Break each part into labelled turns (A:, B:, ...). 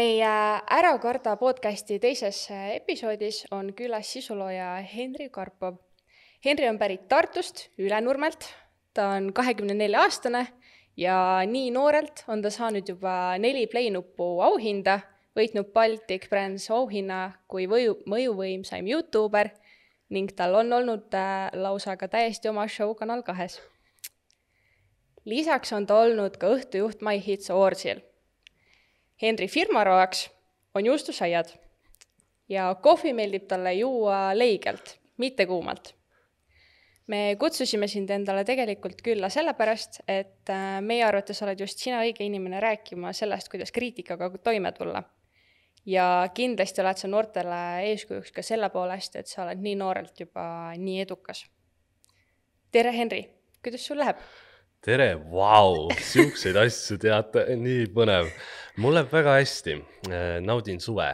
A: meie Ära karda podcasti teises episoodis on külas sisulooja Henri Karpov. Henri on pärit Tartust, Ülenurmelt, ta on kahekümne nelja aastane ja nii noorelt on ta saanud juba neli Playnupu auhinda, võitnud Baltic Brands auhinna kui võju, mõjuvõimsaim Youtuber ning tal on olnud äh, lausa ka täiesti oma show Kanal kahes. lisaks on ta olnud ka õhtujuht My Hits Awardsil Henri firmaroaks on juustusaiad ja kohvi meeldib talle juua leigelt, mitte kuumalt. me kutsusime sind endale tegelikult külla sellepärast, et äh, meie arvates oled just sina õige inimene rääkima sellest, kuidas kriitikaga toime tulla. ja kindlasti oled sa noortele eeskujuks ka selle poolest, et sa oled nii noorelt juba nii edukas. tere, Henri, kuidas sul läheb?
B: Tere, vau, siukseid asju teate, nii põnev. mul läheb väga hästi, naudin suve,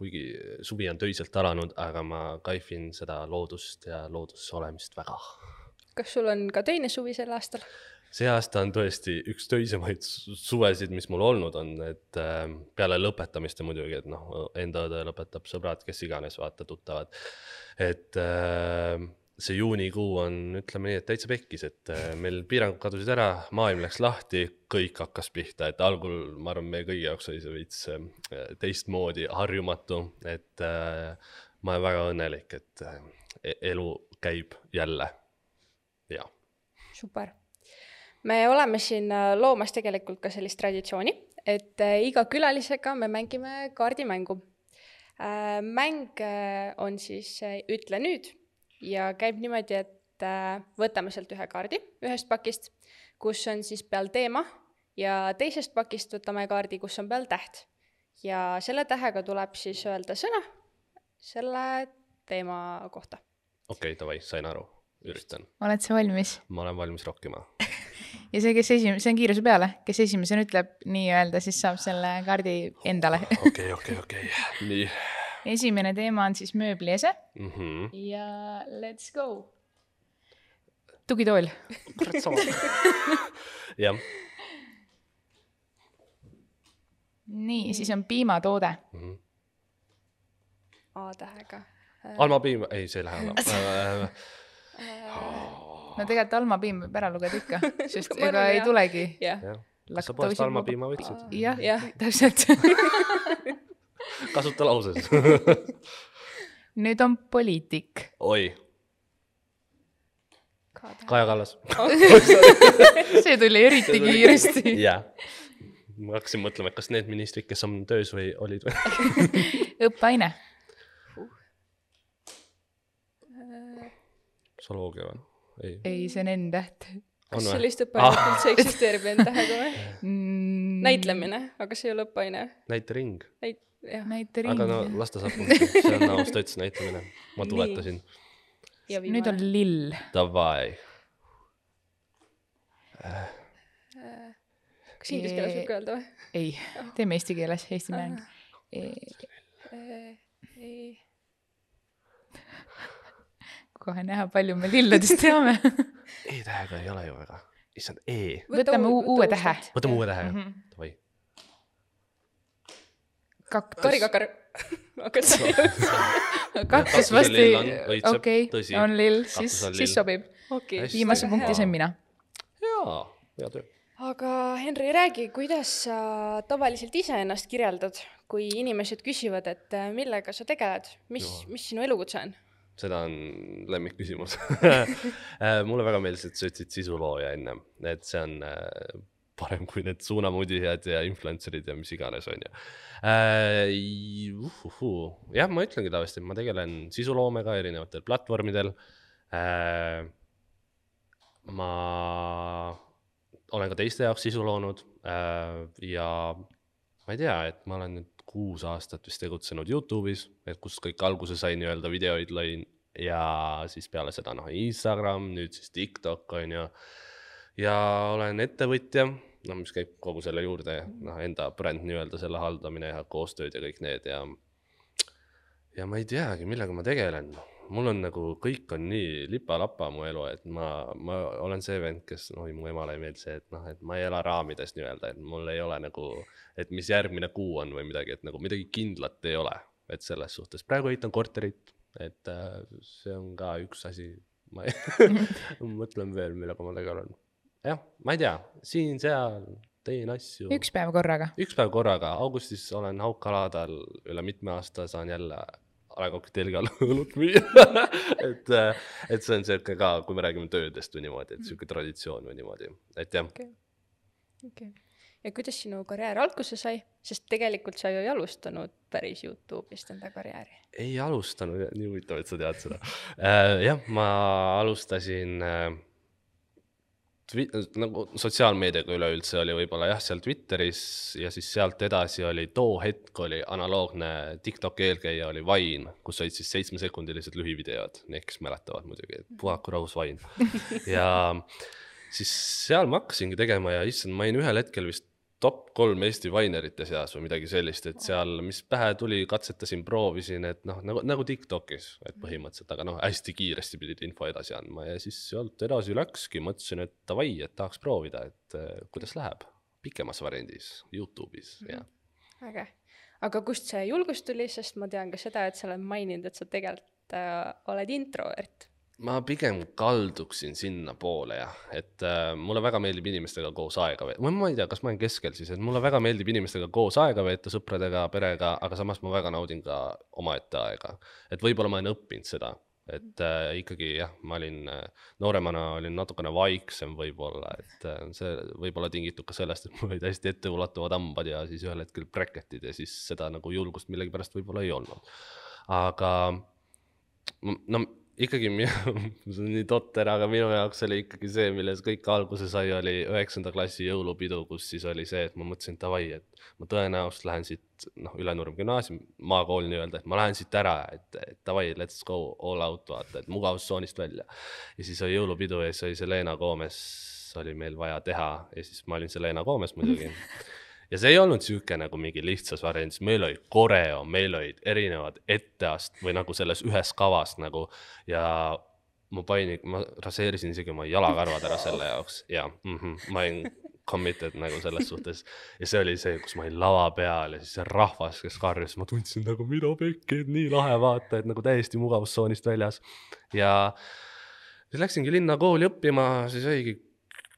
B: kuigi suvi on töiselt alanud, aga ma kaifin seda loodust ja looduses olemist väga.
A: kas sul on ka teine suvi sel aastal?
B: see aasta on tõesti üks töisemaid suvesid, mis mul olnud on, et äh, peale lõpetamist ja muidugi, et noh, enda õde lõpetab, sõbrad, kes iganes, vaata, tuttavad. et äh, see juunikuu on, ütleme nii, et täitsa pekkis, et äh, meil piirangud kadusid ära, maailm läks lahti, kõik hakkas pihta, et algul ma arvan, meie kõigi jaoks oli see veits äh, teistmoodi harjumatu, et äh, ma olen väga õnnelik, et e-, elu käib jälle, jah.
A: super. me oleme siin loomas tegelikult ka sellist traditsiooni, et iga külalisega me mängime kaardimängu. mäng on siis Ütle nüüd ja käib niimoodi, et äh, võtame sealt ühe kaardi ühest pakist, kus on siis peal teema ja teisest pakist võtame kaardi, kus on peal täht. ja selle tähega tuleb siis öelda sõna selle teema kohta.
B: okei okay,, davai, sain aru, üritan.
C: oled sa valmis?
B: ma olen valmis rokkima
C: ja see, kes esimene, see on kiiruse peale, kes esimesena ütleb nii-öelda, siis saab selle kaardi endale.
B: okei, okei, okei, nii
C: esimene teema on siis mööbliese
B: mm. -hmm.
C: ja let's go. tugitool.
B: kurat sama. jah.
C: nii, siis on piimatoode mm. -hmm.
A: A-tähega.
B: Alma piim, ei, see ei lähe alla
C: no tegelikult Alma piim võib ära lugeda ikka, sest ega ei tulegi.
B: kas sa poest Alma piima võtsid?
C: jah ja., täpselt
B: kasuta lauses
C: nüüd on poliitik.
B: oi. Kaja Kallas
C: see tuli eriti kiiresti.
B: jah, ma hakkasin mõtlema, et kas need ministrid, kes on töös või olid
C: või õppeaine
B: zooloogia või? ei.
C: ei, see on N-täht.
A: kas sellist õppeainet ah. üldse eksisteerib N-tähega või mm.? näitlemine, aga see ei ole õppeaine.
B: näitering.
A: näit-,
C: näitering.
B: aga no las ta saab punkti, see on aus, ütles näitamine, ma tuletasin.
C: nüüd on lill.
B: Davai.
A: kas inglise keeles võib ka öelda või?
C: ei, teeme eesti keeles, eesti mäng. kohe näha, palju me lilledest teame
B: E-tähega ei ole ju väga, issand, E.
C: võtame uue tähe.
B: võtame uue tähe, davai
C: kaktus.
A: karikakar
C: kaktus vast ei, okei, on lill, siis, siis sobib. Viimase punkti sain mina.
B: jaa, hea töö.
A: aga Henri, räägi, kuidas sa tavaliselt iseennast kirjeldad, kui inimesed küsivad, et äh, millega sa tegeled, mis, mis sinu elukutse on?
B: seda on lemmikküsimus. Äh, mulle väga meeldis, et sa ütlesid sisulooja enne, et see on äh, parem kui need suunamudijad ja influencer'id ja mis iganes, on ju äh,. Jah, ma ütlengi tavaliselt, et ma tegelen sisuloomega erinevatel platvormidel äh,. ma olen ka teiste jaoks sisu loonud äh, ja ma ei tea, et ma olen nüüd kuus aastat vist tegutsenud Youtube'is, et kust kõik alguse sai nii-öelda videoid lõin ja siis peale seda noh, Instagram, nüüd siis TikTok on ju. ja olen ettevõtja noh, mis käib kogu selle juurde, noh, enda bränd nii-öelda, selle haldamine ja koostööd ja kõik need ja. ja ma ei teagi, millega ma tegelen, mul on nagu kõik on nii lipa-lapa mu elu, et ma, ma olen see vend, kes, oi mu emale ei meeldi see, et noh, et ma ei ela raamides nii-öelda, et mul ei ole nagu, et mis järgmine kuu on või midagi, et nagu midagi kindlat ei ole, et selles suhtes, praegu ehitan korterit, et äh, see on ka üks asi, ma mõtlen veel, millega ma tegelen. Jah, ma ei tea, siin-seal teen asju.
C: üks päev korraga.
B: üks päev korraga, augustis olen Hauka-Laadal üle mitme aasta, saan jälle A Le Cocktaili all õlut müüa et, äh, et see on sihuke ka, kui me räägime töödest või niimoodi, et sihuke traditsioon või niimoodi, et jah
A: okei okay. okay. ja kuidas sinu karjäär alguse sai, sest tegelikult sa ju ei alustanud päris Youtube'ist enda karjääri.
B: ei alustanud, nii huvitav, et sa tead seda äh,. jah, ma alustasin äh, nagu sotsiaalmeediaga üleüldse oli võib-olla jah, seal Twitteris ja siis sealt edasi oli too hetk oli analoogne TikToki eelkäija oli Vine, kus olid siis seitsmesekundilised lühivideod, need, kes mäletavad muidugi, puhaku rahus Vine. ja siis seal ma hakkasingi tegema ja issand, ma olin ühel hetkel vist top kolm Eesti Vinerite seas või midagi sellist, et seal, mis pähe tuli, katsetasin, proovisin, et noh, nagu, nagu Tiktokis, et põhimõtteliselt, aga noh, hästi kiiresti pidid info edasi andma ja siis sealt edasi läkski, mõtlesin, et davai, et tahaks proovida, et eh, kuidas läheb pikemas variandis Youtube'is mm, -hmm.
A: jah. äge, aga kust see julgus tuli, sest ma tean ka seda, et sa oled maininud, et sa tegelikult äh, oled introvert
B: ma pigem kalduksin sinnapoole jah, et äh, mulle väga meeldib inimestega koos aega veeta, ma ei tea, kas ma olen keskel siis, et mulle väga meeldib inimestega koos aega veeta, sõpradega, perega, aga samas ma väga naudin ka omaette aega. et võib-olla ma olen õppinud seda, et äh, ikkagi jah, ma olin äh, nooremana olin natukene vaiksem võib-olla, et äh, see võib olla tingitud ka sellest, et mul olid hästi etteulatuvad hambad ja siis ühel hetkel bräketid ja siis seda nagu julgust millegipärast võib-olla ei olnud. aga no ikkagi see on nii totter, aga minu jaoks oli ikkagi see, milles kõik alguse sai, oli üheksanda klassi jõulupidu, kus siis oli see, et ma mõtlesin, davai, et ma tõenäoliselt lähen siit, noh, Ülenurme gümnaasium, maakool nii-öelda, et ma lähen siit ära, et, et davai, let's go all out, vaata, et mugavustsoonist välja. ja siis oli jõulupidu ja siis oli Selena Gomez oli meil vaja teha ja siis ma olin Selena Gomez muidugi ja see ei olnud sihuke nagu mingi lihtsas variandis, meil oli koreo, meil olid erinevad etteast- või nagu selles ühes kavas nagu ja ma panin, ma raseerisin isegi oma jalakarvad ära selle jaoks ja mm -hmm, ma olin committed nagu selles suhtes. ja see oli see, kus ma olin lava peal ja siis see rahvas, kes karjus, ma tundsin nagu mida pekki, et nii lahe vaata, et nagu täiesti mugavustsoonist väljas. ja siis läksingi linna kooli õppima, siis oligi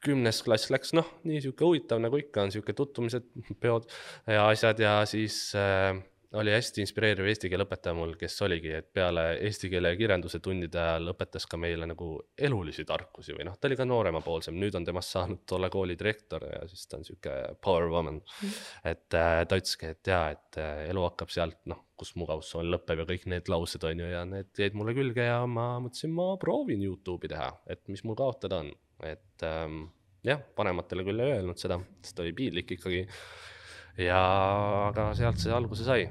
B: kümnes klass läks noh, nii sihuke huvitav nagu ikka on sihuke tutvumised, peod ja asjad ja siis äh, oli hästi inspireeriv eesti keele õpetaja mul, kes oligi, et peale eesti keele ja kirjanduse tundide ajal õpetas ka meile nagu elulisi tarkusi või noh, ta oli ka nooremapoolsem, nüüd on temast saanud tolle kooli direktor ja siis ta on sihuke power woman et äh, ta ütleski, et jaa, et äh, elu hakkab sealt noh, kus mugavustsoon lõpeb ja kõik need laused on ju ja need jäid mulle külge ja ma mõtlesin, ma proovin Youtube'i teha, et mis mul kaotada on et ähm, jah, vanematele küll ei öelnud seda, sest oli piinlik ikkagi. Ja, aga sealt see alguse sai.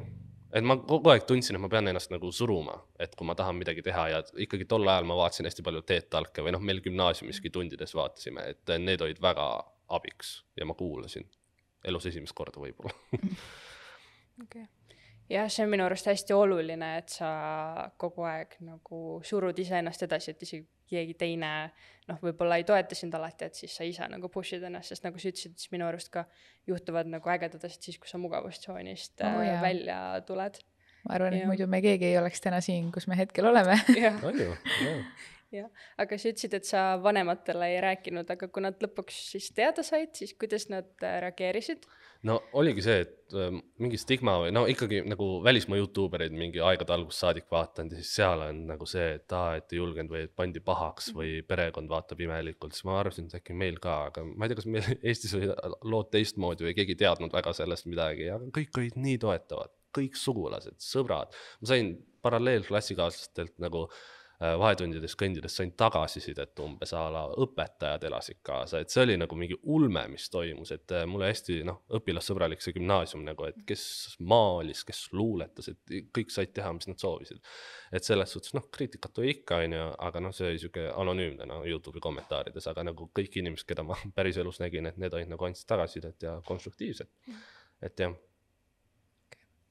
B: et ma kogu aeg tundsin, et ma pean ennast nagu suruma, et kui ma tahan midagi teha ja ikkagi tol ajal ma vaatasin hästi palju Teet Talke või noh, meil gümnaasiumiski tundides vaatasime, et need olid väga abiks ja ma kuulasin elus esimest korda võib-olla.
A: okay jah, see on minu arust hästi oluline, et sa kogu aeg nagu surud iseennast edasi, et isegi keegi teine noh, võib-olla ei toeta sind alati, et siis sa ise nagu push'id ennast, sest nagu sa ütlesid, siis minu arust ka juhtuvad nagu ägedad asjad siis, kui sa mugavustsoonist oh, äh, välja tuled.
C: ma arvan, et muidu me keegi ei oleks täna siin, kus me hetkel oleme.
B: on ju, jah
A: jah, aga sa ütlesid, et sa vanematele ei rääkinud, aga kui nad lõpuks siis teada said, siis kuidas nad äh, reageerisid?
B: No oligi see, et äh, mingi stigma või no ikkagi nagu välismaa Youtube ereid mingi aegade algusest saadik vaatanud ja siis seal on nagu see, et aa, et ei julgenud või et pandi pahaks või mhm. perekond vaatab imelikult, siis ma arvasin, et äkki meil ka, aga ma ei tea, kas meil Eestis olid lood teistmoodi või keegi ei teadnud väga sellest midagi, aga kõik olid nii toetavad, kõik sugulased, sõbrad, ma sain paralleelklassikaaslastelt nagu äh, Äh, vahetundides kõndides sain tagasisidet umbes a la õpetajad elasid kaasa, et see oli nagu mingi ulme, mis toimus, et äh, mulle hästi noh, õpilassõbralik see gümnaasium nagu, et kes maalis, kes luuletas, et kõik said teha, mis nad soovisid. et selles suhtes noh, kriitikat oli ikka, on ju, aga noh, see oli sihuke anonüümne no Youtube'i kommentaarides, aga nagu kõik inimesed, keda ma päriselus nägin, et need olid nagu andsid tagasisidet ja konstruktiivset, et jah,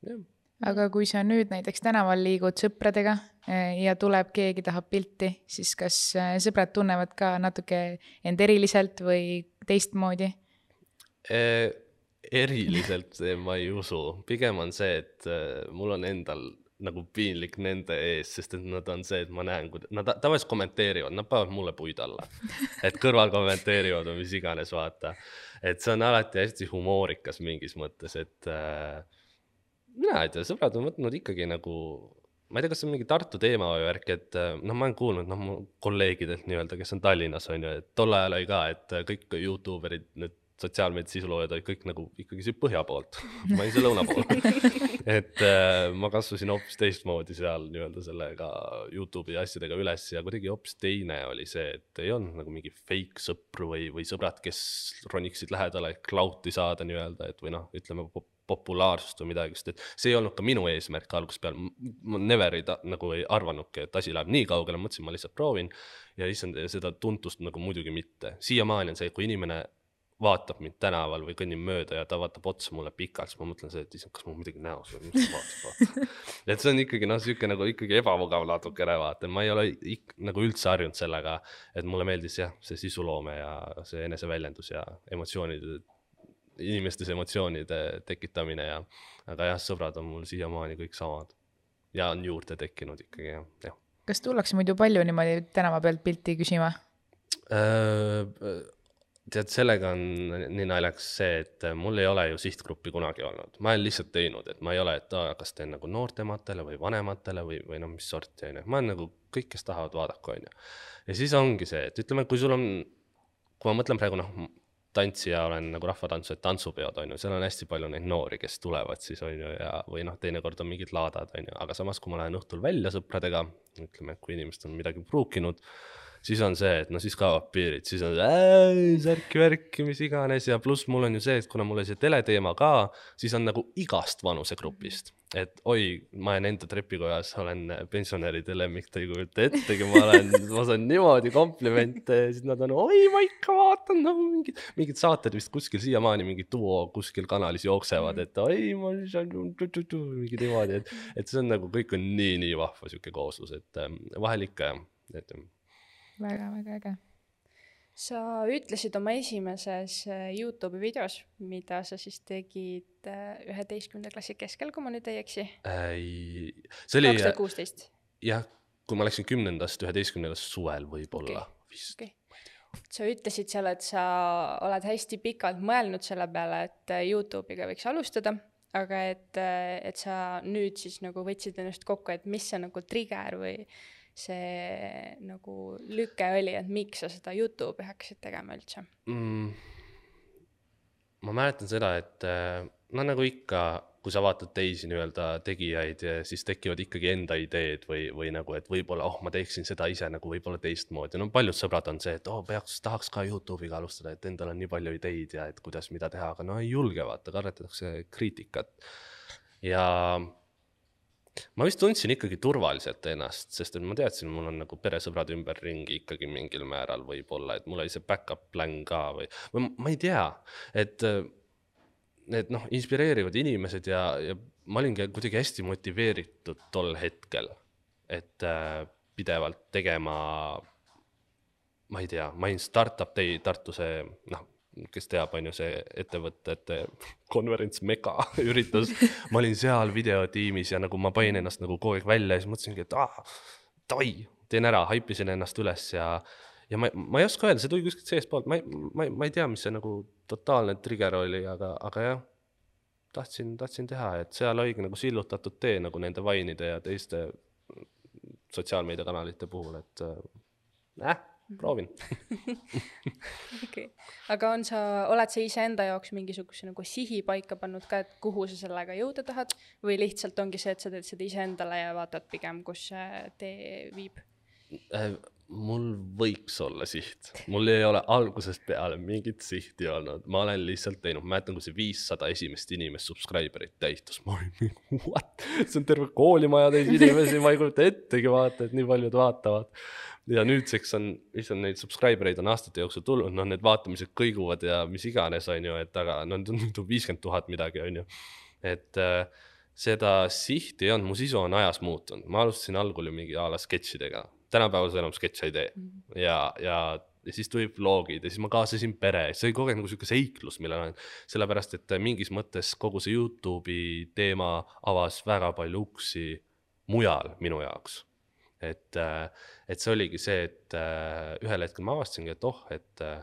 C: jah aga kui sa nüüd näiteks tänaval liigud sõpradega eh, ja tuleb keegi tahab pilti, siis kas eh, sõbrad tunnevad ka natuke end eriliselt või teistmoodi?
B: Eh, eriliselt ma ei usu, pigem on see, et mul on endal nagu piinlik nende ees, sest et nad on see, et ma näen, kuidas nad tavaliselt kommenteerivad, nad panevad mulle puid alla. et kõrval kommenteerivad või mis iganes, vaata. et see on alati hästi humoorikas mingis mõttes, et äh, mina ei tea, sõbrad on võtnud ikkagi nagu, ma ei tea, kas see on mingi Tartu teema või värk, et äh, noh, ma olen kuulnud, noh, mu kolleegidelt nii-öelda, kes on Tallinnas, on ju, et tol ajal oli ka, et kõik Youtube erid nüüd sotsiaalmeedia sisuloojad olid kõik nagu ikkagi siit põhja poolt. Ma olin see lõuna pool et äh, ma kasvasin hoopis teistmoodi seal nii-öelda sellega Youtube'i asjadega üles ja kuidagi hoopis teine oli see, et ei olnud nagu mingi fake sõpru või, või sõbrad, kes roniksid lähedale, et klauti saada nii-öelda, et või noh, ütleme populaarsust või midagi, sest et see ei olnud ka minu eesmärk algusest peale, ma never ei ta, nagu ei arvanudki, et asi läheb nii kaugele, mõtlesin, ma lihtsalt proovin ja issand, seda tuntust nagu muidugi mitte. siiamaani on see, kui inimene vaatab mind tänaval või kõnnin mööda ja ta vaatab otsa mulle pikalt, siis ma mõtlen see, et issand, kas mul midagi näos või mis ta vaatab, vaatab. et see on ikkagi noh, sihuke nagu ikkagi ebamugav natukene vaata, ma ei ole ik, nagu üldse harjunud sellega, et mulle meeldis jah, see sisuloome ja see eneseväljendus ja emotsioonide, inimestes emotsioonide tekitamine ja, aga jah, sõbrad on mul siiamaani kõik samad ja on juurde tekkinud ikkagi jah, jah.
C: kas tullakse muidu palju niimoodi tänava pealt pilti küsima?
B: Äh, tead, sellega on nii naljakas see, et mul ei ole ju sihtgruppi kunagi olnud, ma olen lihtsalt teinud, et ma ei ole, et aa, kas teen nagu noortematele või vanematele või, või noh, mis sorti on ju, ma olen nagu kõik, kes tahavad, vaadaku, on ju. ja siis ongi see, et ütleme, kui sul on, kui ma mõtlen praegu noh, tantsija olen nagu rahvatantsu, et tantsupeod on ju, seal on hästi palju neid noori, kes tulevad siis on ju ja, või noh, teinekord on mingid laadad on ju, aga samas, kui ma lähen õhtul välja sõpradega, ütleme, kui inimesed on midagi pruukinud siis on see, et no siis kaovad piirid, siis on särki-värki, mis iganes ja pluss mul on ju see, et kuna mul oli see teleteema ka, siis on nagu igast vanusegrupist. et oi, ma olen enda trepikojas, olen pensionäride lemmik, te ei kujuta ettegi, ma olen, ma saan niimoodi komplimente ja siis nad on, oi, ma ikka vaatan, no mingid, mingid saated vist kuskil siiamaani mingi duo kuskil kanalis jooksevad, et oi, ma saan mingi niimoodi, et, et see on nagu kõik on nii-nii vahva sihuke kooslus, et ähm, vahel ikka jah, et
C: väga-väga äge.
A: sa ütlesid oma esimeses äh, Youtube'i videos, mida sa siis tegid äh, üheteistkümnenda klassi keskel, kui ma nüüd ei eksi
B: äh,. see oli.
A: kaks tuhat kuusteist.
B: jah, kui ma läksin kümnendast üheteistkümnendast suvel võib-olla okay. vist okay
A: sa ütlesid seal, et sa oled hästi pikalt mõelnud selle peale, et äh, Youtube'iga võiks alustada, aga et, et sa nüüd siis nagu võtsid ennast kokku, et mis see nagu trigger või see nagu lüke oli, et miks sa seda Youtube'i hakkasid tegema üldse mm,?
B: ma mäletan seda, et äh, no nagu ikka, kui sa vaatad teisi nii-öelda tegijaid, siis tekivad ikkagi enda ideed või, või nagu, et võib-olla, oh, ma teeksin seda ise nagu võib-olla teistmoodi. no paljud sõbrad on see, et oh, peaks, tahaks ka Youtube'iga alustada, et endal on nii palju ideid ja et kuidas, mida teha, aga no ei julge vaata, kardetakse kriitikat. ja ma vist tundsin ikkagi turvaliselt ennast, sest et ma teadsin, mul on nagu peresõbrad ümberringi ikkagi mingil määral võib-olla, et mul oli see back-up plan ka või, või ma ei tea, et need noh, inspireerivad inimesed ja, ja ma olingi kuidagi hästi motiveeritud tol hetkel, et äh, pidevalt tegema, ma ei tea, ma olin startup day Tartu see noh, kes teab, on ju see ettevõtete konverents mega üritus. ma olin seal videotiimis ja nagu ma panin ennast nagu kogu aeg välja ja siis mõtlesingi, et aa, davai, teen ära, haipisin ennast üles ja, ja ma, ma ei oska öelda, see tuli kuskilt seestpoolt, ma ei, ma ei, ma ei tea, mis see nagu totaalne trigger oli, aga, aga jah, tahtsin, tahtsin teha, et seal oligi nagu sillutatud tee nagu nende Vine'ide ja teiste sotsiaalmeediakanalite puhul, et äh, proovin.
A: Okei. Okay., aga on sa, oled sa iseenda jaoks mingisuguse nagu sihi paika pannud ka, et kuhu sa sellega jõuda tahad? Või lihtsalt ongi see, et sa teed seda iseendale ja vaatad pigem, kus see tee viib?
B: Äh,? mul võiks olla siht, mul ei ole algusest peale mingit sihti olnud, ma olen lihtsalt teinud, mäletan, kui see viissada esimest inimest subscriber'it täitus, ma olin mingi what, see on terve koolimaja täis inimesi, ma ei kujuta ettegi vaata, et nii paljud vaatavad ja nüüdseks on, issand, neid subscriber eid on aastate jooksul tulnud, noh, need vaatamised kõiguvad ja mis iganes, on ju, et aga no on viiskümmend tuhat midagi, on ju. et, seda sihti ei olnud, mu sisu on ajas muutunud, ma alustasin algul ju mingi a la sketšidega, tänapäeval sa enam sketše ei tee. Ja, ja, ja siis tulid vlogid ja siis ma kaasasin pere, see oli kogu aeg nagu sihuke seiklus, millel on, sellepärast et mingis mõttes kogu see Youtube'i teema avas väga palju uksi mujal minu jaoks. et, et see oligi see, et äh, ühel hetkel ma avastasingi, et oh, et äh,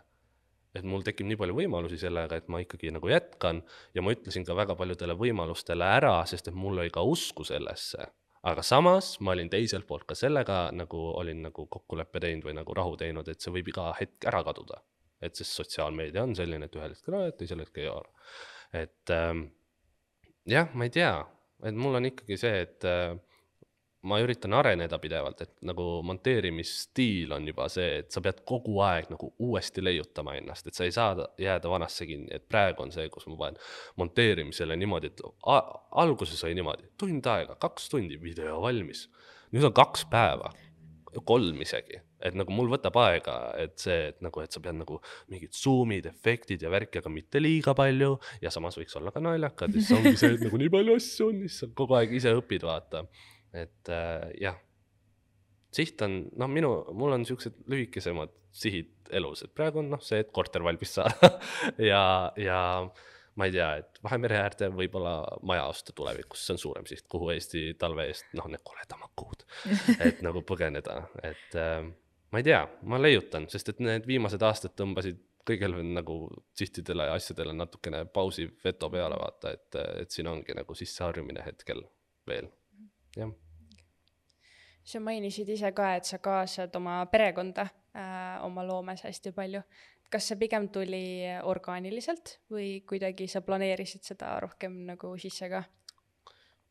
B: et mul tekib nii palju võimalusi sellega, et ma ikkagi nagu jätkan ja ma ütlesin ka väga paljudele võimalustele ära, sest et mul oli ka usku sellesse. aga samas ma olin teiselt poolt ka sellega nagu olin nagu kokkuleppe teinud või nagu rahu teinud, et see võib iga hetk ära kaduda. et sest sotsiaalmeedia on selline, et ühel hetkel oled, teisel hetkel ei ole. et ähm, jah, ma ei tea, et mul on ikkagi see, et äh, ma üritan areneda pidevalt, et nagu monteerimisstiil on juba see, et sa pead kogu aeg nagu uuesti leiutama ennast, et sa ei saa jääda vanasse kinni, et praegu on see, kus ma panen monteerimisele niimoodi, et alguses oli niimoodi, tund aega, kaks tundi, video valmis. nüüd on kaks päeva, kolm isegi, et nagu mul võtab aega, et see, et nagu, et sa pead nagu mingid zoom'id, efektid ja värki, aga mitte liiga palju ja samas võiks olla ka naljakad ja siis ongi see, et nagu nii palju asju on, siis sa kogu aeg ise õpid, vaata. Et äh, jah, siht on, noh, minu, mul on siuksed lühikesemad sihid elus, et praegu on noh, see, et korter valmis saada ja, ja ma ei tea, et Vahemere äärde võib-olla maja osta tulevikus, see on suurem siht, kuhu Eesti talve eest, noh, need koledamad kuud, et nagu põgeneda, et äh, ma ei tea, ma leiutan, sest et need viimased aastad tõmbasid kõigil nagu sihtidele ja asjadele natukene pausi veto peale vaata, et, et siin ongi nagu sisseharjumine hetkel veel, jah
A: sa mainisid ise ka, et sa kaasad oma perekonda äh, oma loomes hästi palju. kas see pigem tuli orgaaniliselt või kuidagi sa planeerisid seda rohkem nagu sisse ka?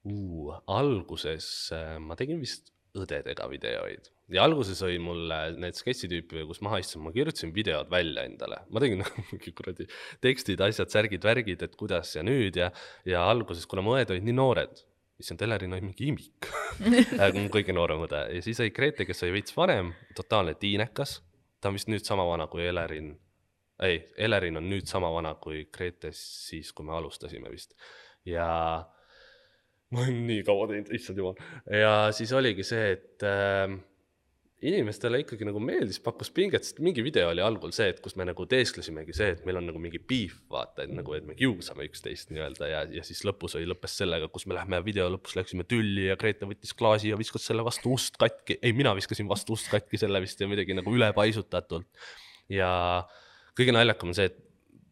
B: uh,. alguses äh, ma tegin vist õdedega videoid ja alguses oli mul äh, need sketšitüüpi, kus maha istusin, ma kirjutasin videod välja endale, ma tegin mingi kuradi tekstid, asjad, särgid, värgid, et kuidas ja nüüd ja, ja alguses, kuna mu õed olid nii noored, issand, Elerin oli mingi imik. Kõige noorem õde. Ja siis oli Grete, kes oli veits vanem, totaalne tiinekas, ta on vist nüüd sama vana kui Elerin, ei, Elerin on nüüd sama vana kui Grete siis, kui me alustasime vist. Ja ma olen nii kaua teinud, issand jumal. ja siis oligi see, et äh, inimestele ikkagi nagu meeldis, pakkus pinget, sest mingi video oli algul see, et kus me nagu teesklesimegi see, et meil on nagu mingi beef, vaata, et nagu, et me kiusame üksteist nii-öelda ja, ja siis lõpus oli, lõppes sellega, kus me lähme video lõpus läksime tülli ja Grete võttis klaasi ja viskas selle vastu ust katki, ei, mina viskasin vastu ust katki selle vist ja midagi nagu ülepaisutatult. ja kõige naljakam on see, et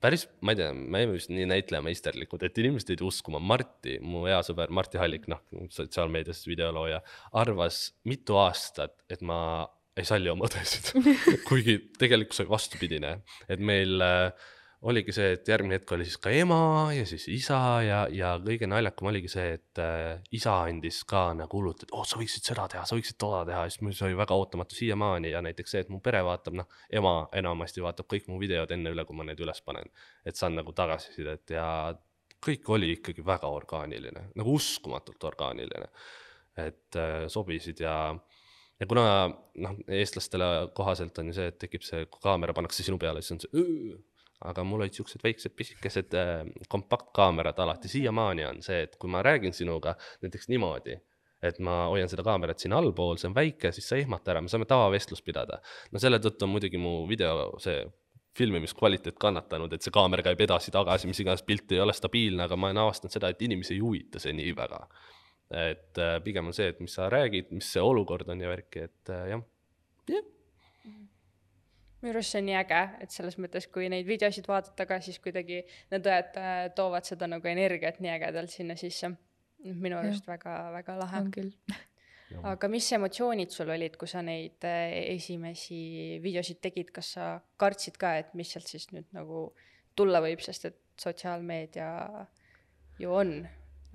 B: päris, ma ei tea, me olime vist nii näitlejameisterlikud, et inimesed jäid uskuma, Marti, mu hea sõber Marti Hallik, noh, sotsiaalmeedias videolooja, arvas mitu aastat, et ma ei salli oma õdesid, kuigi tegelikkus oli vastupidine, et meil äh, oligi see, et järgmine hetk oli siis ka ema ja siis isa ja, ja kõige naljakam oligi see, et äh, isa andis ka nagu hullult, et oh, sa võiksid seda teha, sa võiksid toda teha, siis mul see oli väga ootamatu siiamaani ja näiteks see, et mu pere vaatab, noh, ema enamasti vaatab kõik mu videod enne üle, kui ma need üles panen. et saan nagu tagasisidet ja kõik oli ikkagi väga orgaaniline, nagu uskumatult orgaaniline. et äh, sobisid ja ja kuna noh, eestlastele kohaselt on ju see, et tekib see, kui kaamera pannakse sinu peale, siis on see! Aga mul olid siuksed väiksed pisikesed äh, kompaktkaamerad alati, siiamaani on see, et kui ma räägin sinuga näiteks niimoodi, et ma hoian seda kaamerat siin allpool, see on väike, siis sa ei ehmata ära, me saame tavavestlust pidada. no selle tõttu on muidugi mu video see filmimiskvaliteet kannatanud, et see kaamera käib edasi-tagasi, mis iganes pilt ei ole stabiilne, aga ma olen avastanud seda, et inimesi ei huvita see nii väga. et äh, pigem on see, et mis sa räägid, mis see olukord on ja värki, et äh, jah, jah
A: minu arust see on nii äge, et selles mõttes, kui neid videosid vaadata ka, siis kuidagi need õed äh, toovad seda nagu energiat nii ägedalt sinna sisse. minu arust väga-väga lahe
C: on. küll.
A: aga mis emotsioonid sul olid, kui sa neid äh, esimesi videosid tegid, kas sa kartsid ka, et mis sealt siis nüüd nagu tulla võib, sest et sotsiaalmeedia ju on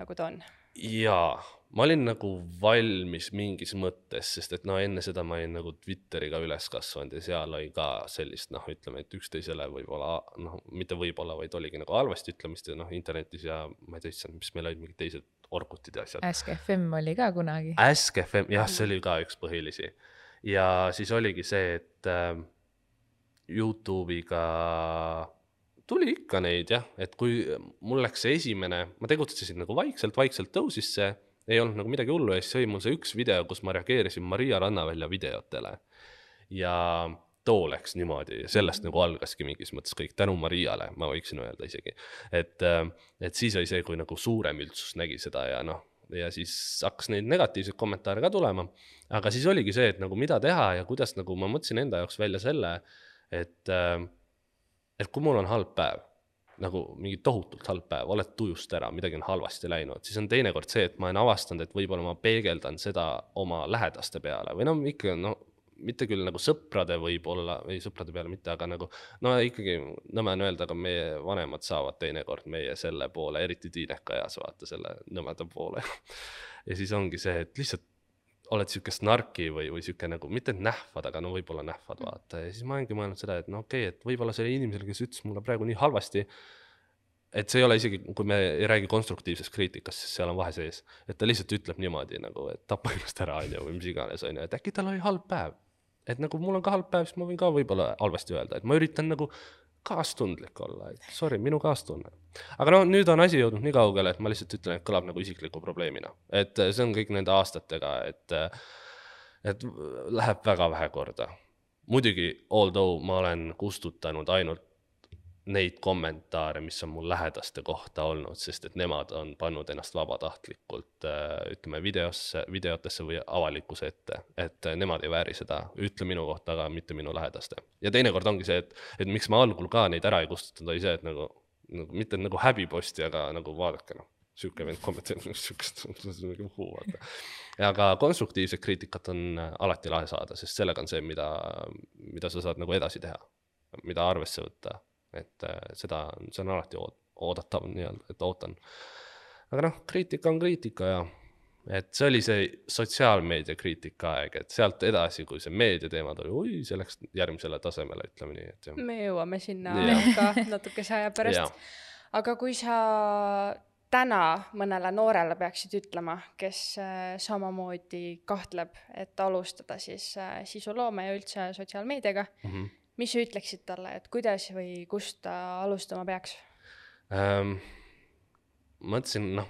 A: nagu ta on.
B: jaa, ma olin nagu valmis mingis mõttes, sest et no enne seda ma olin nagu Twitteriga üles kasvanud ja seal oli ka sellist noh, ütleme, et üksteisele võib-olla noh, mitte võib-olla, vaid oligi nagu halvasti ütlemist ja noh, internetis ja ma ei tea, issand, mis meil olid mingid teised orkutid ja asjad.
C: Ask FM oli ka kunagi.
B: Ask FM, jah, see oli ka üks põhilisi. ja siis oligi see, et äh, Youtube'iga tuli ikka neid jah, et kui mul läks see esimene, ma tegutsesin nagu vaikselt, vaikselt tõusis see, ei olnud nagu midagi hullu ja siis oli mul see üks video, kus ma reageerisin Maria Rannavälja videotele. ja too läks niimoodi, sellest nagu algaski mingis mõttes kõik tänu Mariale, ma võiksin öelda isegi. et, et siis oli see, kui nagu suurem üldsus nägi seda ja noh, ja siis hakkas neid negatiivseid kommentaare ka tulema. aga siis oligi see, et nagu mida teha ja kuidas nagu ma mõtlesin enda jaoks välja selle, et, et kui mul on halb päev, nagu mingi tohutult halb päev, oled tujust ära, midagi on halvasti läinud, siis on teinekord see, et ma olen avastanud, et võib-olla ma peegeldan seda oma lähedaste peale või no ikka no mitte küll nagu sõprade võib-olla, ei sõprade peale mitte, aga nagu no ikkagi nõme on öelda, aga meie vanemad saavad teinekord meie selle poole, eriti tiineka eas vaata selle nõmeda poole. ja siis ongi see, et lihtsalt oled sihuke snarki või, või sihuke nagu mitte nähvad, aga no võib-olla nähvad vaata. Ja siis ma olengi mõelnud seda, et no okei okay,, et võib-olla sellel inimesel, kes ütles mulle praegu nii halvasti, et see ei ole isegi, kui me ei räägi konstruktiivsest kriitikast, siis seal on vahe sees, et ta lihtsalt ütleb niimoodi nagu, et tapa ennast ära, on ju, või mis iganes, on ju, et äkki tal oli halb päev. et nagu mul on ka halb päev, siis ma võin ka võib-olla halvasti öelda, et ma üritan nagu kaastundlik olla, et sorry, minu kaastunne. aga noh, nüüd on asi jõudnud nii kaugele, et ma lihtsalt ütlen, et kõlab nagu isikliku probleemina, et eh, see on kõik nende aastatega, et, et läheb väga vähe korda. muidugi, although ma olen kustutanud ainult neid kommentaare, mis on mul lähedaste kohta olnud, sest et nemad on pannud ennast vabatahtlikult ütleme videosse, videotesse või avalikkuse ette, et nemad ei vääri seda, ütle minu kohta, aga mitte minu lähedaste. ja teinekord ongi see, et, et miks ma algul ka neid ära ei kustutanud, oli see, et nagu, nagu mitte nagu häbiposti, aga nagu vaadake noh, sihuke vend kommenteerib siukest, mingi uhuu vaata. aga konstruktiivset kriitikat on alati lahe saada, sest sellega on see, mida, mida sa saad nagu edasi teha, mida arvesse võtta et äh, seda, see on alati ood- oodatav nii-öelda, et ootan. aga noh, kriitika on kriitika ja et see oli see sotsiaalmeedia kriitika aeg, et sealt edasi, kui see meediateema tuli, oi, see läks järgmisele tasemele, ütleme nii, et jah.
A: me jõuame sinna
B: Jah.
A: ka natukese aja pärast. aga kui sa täna mõnele noorele peaksid ütlema, kes äh, samamoodi kahtleb, et alustada siis äh, sisuloome ja üldse sotsiaalmeediaga,
B: Mm -hmm.
A: Mis sa ütleksid talle, et kuidas või kust ta alustama peaks?
B: ähm,. mõtlesin, noh,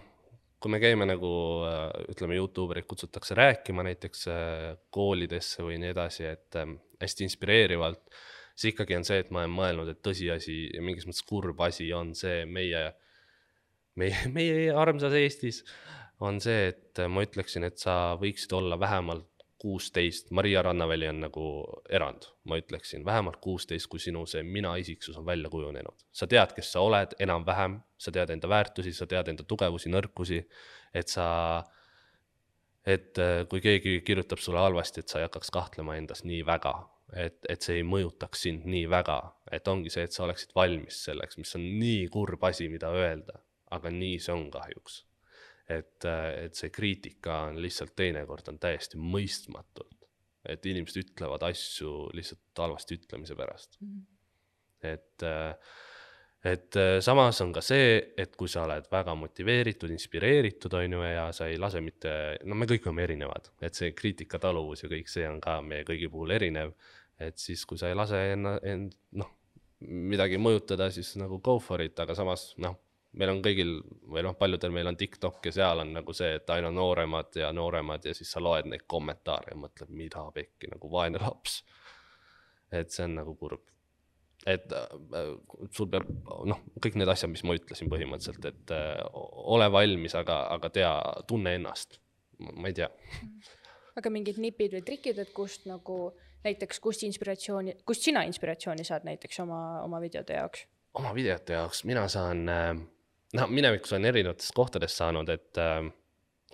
B: kui me käime nagu äh, ütleme, Youtube erid kutsutakse rääkima näiteks äh, koolidesse või nii edasi, et ähm, hästi inspireerivalt, siis ikkagi on see, et ma olen mõelnud, et tõsiasi ja mingis mõttes kurb asi on see meie, meie, meie armsas Eestis on see, et ma ütleksin, et sa võiksid olla vähemalt kuusteist, Maria Rannaväli on nagu erand, ma ütleksin, vähemalt kuusteist, kui sinu see mina isiksus on välja kujunenud. sa tead, kes sa oled enam-vähem, sa tead enda väärtusi, sa tead enda tugevusi, nõrkusi, et sa, et äh, kui keegi kirjutab sulle halvasti, et sa ei hakkaks kahtlema endas nii väga, et, et see ei mõjutaks sind nii väga, et ongi see, et sa oleksid valmis selleks, mis on nii kurb asi, mida öelda, aga nii see on kahjuks et, et see kriitika on lihtsalt teinekord on täiesti mõistmatult, et inimesed ütlevad asju lihtsalt halvasti ütlemise pärast. et, et samas on ka see, et kui sa oled väga motiveeritud, inspireeritud, on ju, ja sa ei lase mitte, no me kõik oleme erinevad, et see kriitikataluvus ja kõik see on ka meie kõigi puhul erinev, et siis, kui sa ei lase enna-, end, noh, midagi mõjutada, siis nagu go for it, aga samas noh, meil on kõigil või noh, paljudel meil on TikTok ja seal on nagu see, et aina nooremad ja nooremad ja siis sa loed neid kommentaare ja mõtled, mida pekki nagu vaene laps. et see on nagu kurb. et äh, sul peab noh, kõik need asjad, mis ma ütlesin põhimõtteliselt, et äh, ole valmis, aga, aga tea, tunne ennast. ma ei tea,
A: aga mingid nipid või trikid, et kust nagu näiteks, kust inspiratsiooni, kust sina inspiratsiooni saad näiteks oma, oma videote jaoks?
B: oma videote jaoks mina saan, no minevikus olen erinevatest kohtadest saanud, et äh,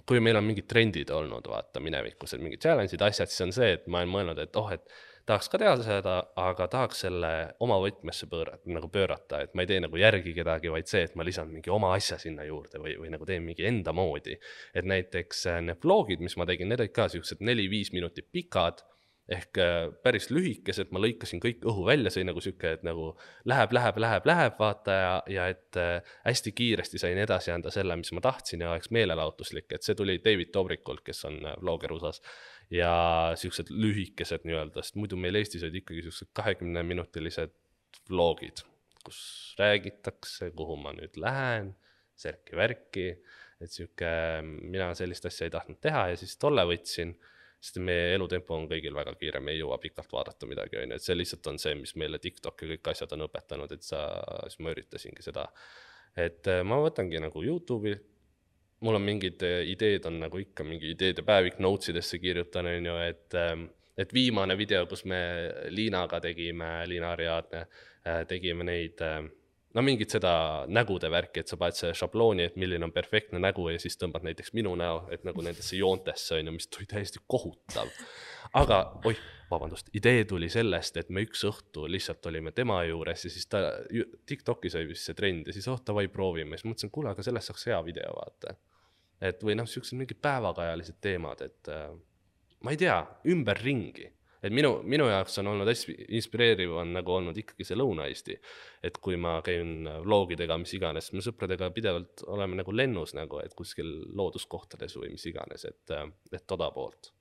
B: kui meil on mingid trendid olnud, vaata minevikus, et mingid challenge'id, asjad, siis on see, et ma olen mõelnud, et oh, et tahaks ka teha seda, aga tahaks selle oma võtmesse pöörata, nagu pöörata, et ma ei tee nagu järgi kedagi, vaid see, et ma lisan mingi oma asja sinna juurde või, või nagu teen mingi enda moodi. et näiteks äh, need vlogid, mis ma tegin, need olid ka siuksed neli-viis minutit pikad ehk äh, päris lühikesed, ma lõikasin kõik õhu välja, see oli nagu sihuke, et nagu läheb, läheb, läheb, läheb, vaata ja, ja et äh, hästi kiiresti sain edasi anda selle, mis ma tahtsin ja oleks meelelahutuslik, et see tuli David Dobrikult, kes on äh, vlogger USA-s. Ja siuksed lühikesed nii-öelda, sest muidu meil Eestis olid ikkagi siuksed kahekümneminutilised vlogid, kus räägitakse, kuhu ma nüüd lähen, särki-värki, et sihuke, mina sellist asja ei tahtnud teha ja siis tolle võtsin sest meie elutempo on kõigil väga kiire, me ei jõua pikalt vaadata midagi, on ju, et see lihtsalt on see, mis meile TikTok ja kõik asjad on õpetanud, et sa, siis ma üritasingi seda. et äh, ma võtangi nagu Youtube'i, mul on mingid äh, ideed on nagu ikka mingi ideede päevik notes idesse kirjutan, on ju, et ähm, et viimane video, kus me Liinaga tegime, Liina Ariadne, äh, tegime neid no mingit seda nägude värki, et sa paned selle šablooni, et milline on perfektne nägu ja siis tõmbad näiteks minu näo, et nagu nendesse joontesse on ju, mis tuli täiesti kohutav. aga oih, vabandust, idee tuli sellest, et me üks õhtu lihtsalt olime tema juures ja siis ta, Tiktokis oli vist see trend ja siis oh davai proovime, siis mõtlesin, kuule, aga sellest saaks hea video vaata. et või noh, siuksed mingid päevakajalised teemad, et äh, ma ei tea, ümberringi et minu, minu jaoks on olnud hästi inspireeriv on nagu olnud ikkagi see Lõuna-Eesti. et kui ma käin vlogidega, mis iganes, me sõpradega pidevalt oleme nagu lennus nagu, et kuskil looduskohtades või mis iganes, et, et toda poolt.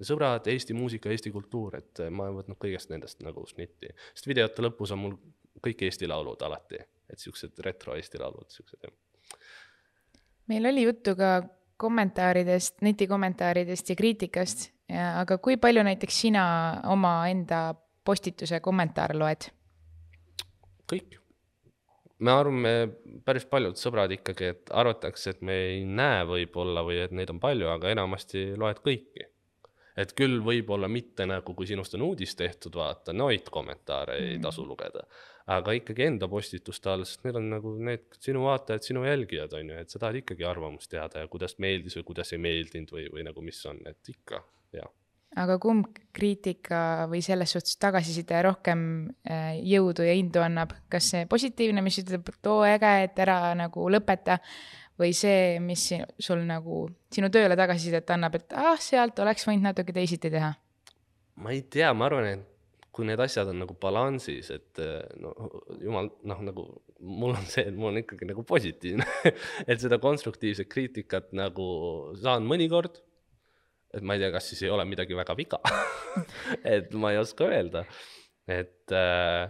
B: sõbrad, Eesti muusika, Eesti kultuur, et ma olen võtnud kõigest nendest nagu snitti, sest videote lõpus on mul kõik Eesti laulud alati, et siuksed retro Eesti laulud, siuksed jah.
C: meil oli juttu ka kommentaaridest, netikommentaaridest ja kriitikast aga kui palju näiteks sina omaenda postituse kommentaare loed?
B: kõik. me arvame, päris paljud sõbrad ikkagi, et arvatakse, et me ei näe võib-olla või et neid on palju, aga enamasti loed kõiki. et küll võib-olla mitte nagu, kui sinust on uudis tehtud, vaata, noid kommentaare mm. ei tasu lugeda. aga ikkagi enda postituste all, sest need on nagu need sinu vaatajad, sinu jälgijad, on ju, et sa tahad ikkagi arvamust teada ja kuidas meeldis või kuidas ei meeldinud või, või nagu mis on, et ikka jah.
C: aga kumb kriitika või selles suhtes tagasiside rohkem äh, jõudu ja indu annab, kas see positiivne, mis ütleb, et oo äge, et ära nagu lõpeta, või see, mis sul nagu sinu tööle tagasisidet annab, et ah, sealt oleks võinud natuke teisiti teha?
B: ma ei tea, ma arvan, et kui need asjad on nagu balansis, et äh, no jumal, noh, nagu mul on see, et mul on ikkagi nagu positiivne et seda konstruktiivset kriitikat nagu saan mõnikord et ma ei tea, kas siis ei ole midagi väga viga. Et ma ei oska öelda, et äh,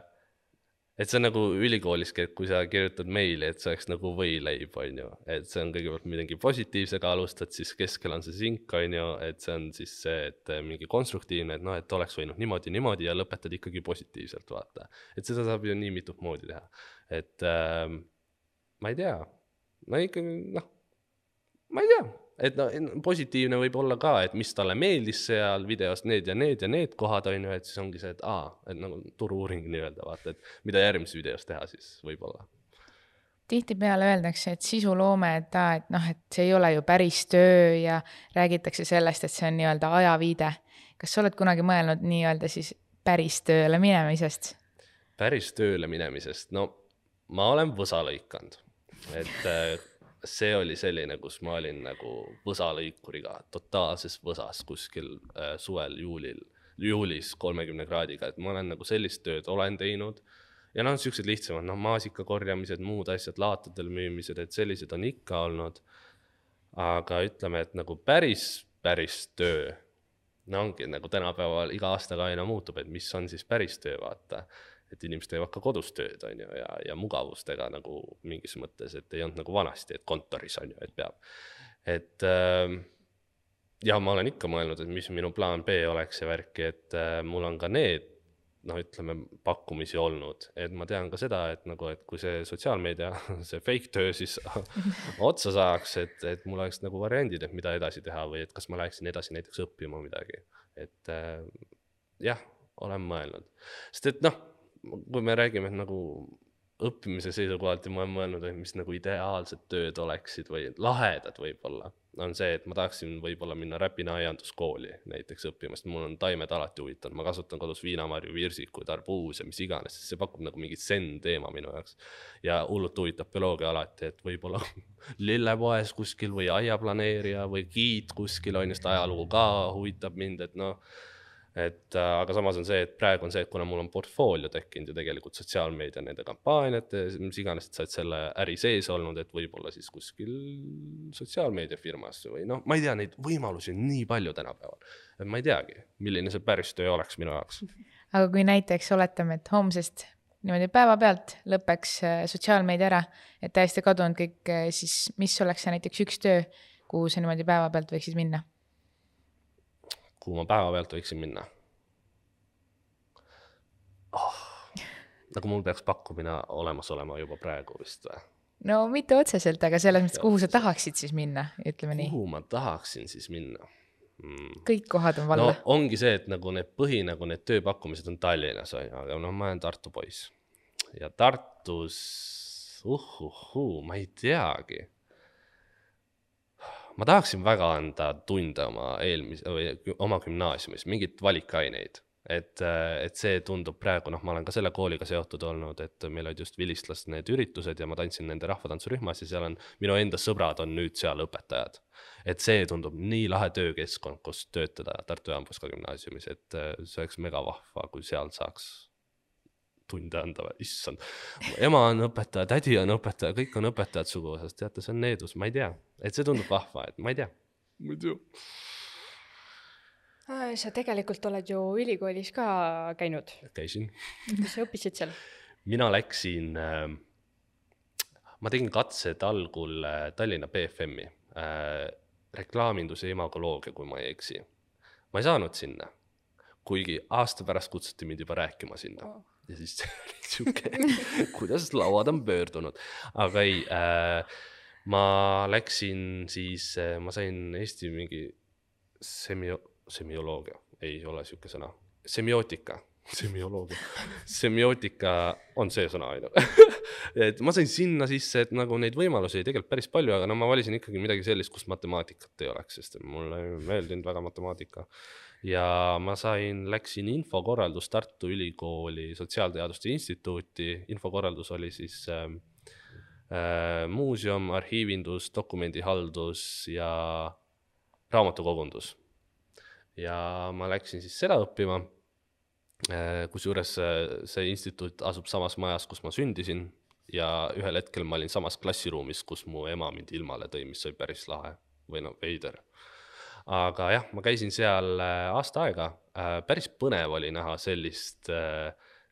B: et see on nagu ülikooliski, et kui sa kirjutad meili, et see oleks nagu võileib, on ju, et see on kõigepealt midagi positiivsega alustad, siis keskel on see sink, on ju, et see on siis see, et mingi konstruktiivne, et noh, et oleks võinud niimoodi, niimoodi ja lõpetad ikkagi positiivselt, vaata. et seda saab ju nii mitut moodi teha, et äh, ma ei tea, no ikkagi noh, ma ei tea et no positiivne võib olla ka, et mis talle meeldis seal videos, need ja need ja need kohad on ju, et siis ongi see, et aa, et nagu turu-uuring nii-öelda vaata, et mida järgmises videos teha siis võib-olla.
C: tihtipeale öeldakse, et sisuloome, et aa, et noh, et see ei ole ju päris töö ja räägitakse sellest, et see on nii-öelda ajaviide. kas sa oled kunagi mõelnud nii-öelda siis päris tööle minemisest?
B: päris tööle minemisest, no ma olen võsa lõikanud, et äh, see oli selline, kus ma olin nagu võsalõikuriga totaalses võsas kuskil äh, suvel, juulil, juulis kolmekümne kraadiga, et ma olen nagu sellist tööd olen teinud. ja noh, siuksed lihtsamad, noh, maasika korjamised, muud asjad, laatadel müümised, et sellised on ikka olnud. aga ütleme, et nagu päris, päris töö, no ongi nagu tänapäeval iga aastaga aina muutub, et mis on siis päris töö, vaata et inimesed teevad ka kodus tööd, on ju, ja, ja mugavustega nagu mingis mõttes, et ei olnud nagu vanasti, et kontoris on ju, et peab. et äh, ja ma olen ikka mõelnud, et mis minu plaan B oleks ja värki, et äh, mul on ka need noh, ütleme pakkumisi olnud, et ma tean ka seda, et nagu, et kui see sotsiaalmeedia, see fake töö siis otsa saaks, et, et mul oleks nagu variandid, et mida edasi teha või et kas ma läheksin edasi näiteks õppima midagi, et äh, jah, olen mõelnud, sest et noh kui me räägime nagu õppimise seisukohalt ja ma olen mõelnud, et mis nagu ideaalsed tööd oleksid või lahedad võib-olla, on see, et ma tahaksin võib-olla minna Räpina aianduskooli näiteks õppima, sest mul on taimed alati huvitanud, ma kasvatan kodus viinamarju, virsikuid, arbuuse, mis iganes, sest see pakub nagu mingit zen-teema minu jaoks. ja hullult huvitab bioloogia alati, et võib-olla lillepoes kuskil või aiaplaneerija või giid kuskil on ju, sest ajalugu ka huvitab mind, et noh et äh, aga samas on see, et praegu on see, et kuna mul on portfoolio tekkinud ju tegelikult sotsiaalmeedia nende kampaaniate, mis iganes, et sa oled selle äri sees olnud, et võib-olla siis kuskil sotsiaalmeediafirmas või noh, ma ei tea, neid võimalusi on nii palju tänapäeval. et ma ei teagi, milline see päris töö oleks minu jaoks.
C: aga kui näiteks oletame, et homsest niimoodi päevapealt lõpeks äh, sotsiaalmeedia ära, et täiesti kadunud kõik, äh, siis mis oleks see näiteks üks töö, kuhu sa niimoodi päevapealt võiksid minna?
B: Kuhu ma päevapealt võiksin minna oh,? nagu mul peaks pakkumine olemas olema juba praegu vist või?
C: no mitte otseselt, aga selles mõttes, kuhu sa tahaksid siis minna, ütleme nii.
B: kuhu ma tahaksin siis minna mm.?
C: kõik kohad on valla
B: no,. ongi see, et nagu need põhi, nagu need tööpakkumised on Tallinnas on ju, aga noh, ma olen Tartu poiss ja Tartus uhuhuu, ma ei teagi. Ma tahaksin väga anda tunde oma eelmise või oma gümnaasiumis, mingeid valikaineid et, et see tundub praegu, noh, ma olen ka selle kooliga seotud olnud, et meil olid just vilistlaste need üritused ja ma tantsin nende rahvatantsurühmas ja seal on, minu enda sõbrad on nüüd seal õpetajad. et see tundub nii lahe töökeskkond, kus töötada Tartu Jaanpuska gümnaasiumis, et see oleks mega vahva, kui seal saaks tunde anda või, issand. ema on õpetaja, tädi on õpetaja, kõik on õpetajad suguvõsas, teate, see on needus, ma ei tea, et see tundub vahva, et ma ei tea. ma ei tea
A: sa tegelikult oled ju ülikoolis ka käinud.
B: käisin.
A: mis sa õppisid seal?
B: mina läksin äh,, ma tegin katsed algul äh, Tallinna BFM-i äh,, reklaaminduse imagoloogia, kui ma ei eksi. ma ei saanud sinna, kuigi aasta pärast kutsuti mind juba rääkima sinna oh. Ja siis oli sihuke kuidas lauad on pöördunud, aga ei äh,, ma läksin siis äh,, ma sain Eesti mingi semio-, semioloogia, ei ole sihuke sõna, semiootika, semioloogia, semiootika on see sõna, ju. et ma sain sinna sisse, et nagu neid võimalusi tegelikult päris palju, aga no ma valisin ikkagi midagi sellist, kus matemaatikat ei oleks, sest mulle ei meeldinud väga matemaatika. Ja ma sain, läksin infokorraldus Tartu Ülikooli Sotsiaalteaduste Instituuti, infokorraldus oli siis äh, äh, muuseum, arhiivindus, dokumendihaldus ja raamatukogundus ja ma läksin siis seda õppima. Äh, kusjuures äh, see instituut asub samas majas, kus ma sündisin ja ühel hetkel ma olin samas klassiruumis, kus mu ema mind ilmale tõi, mis oli päris lahe või noh, veider. Aga jah, ma käisin seal äh, aasta aega, päris põnev oli näha sellist,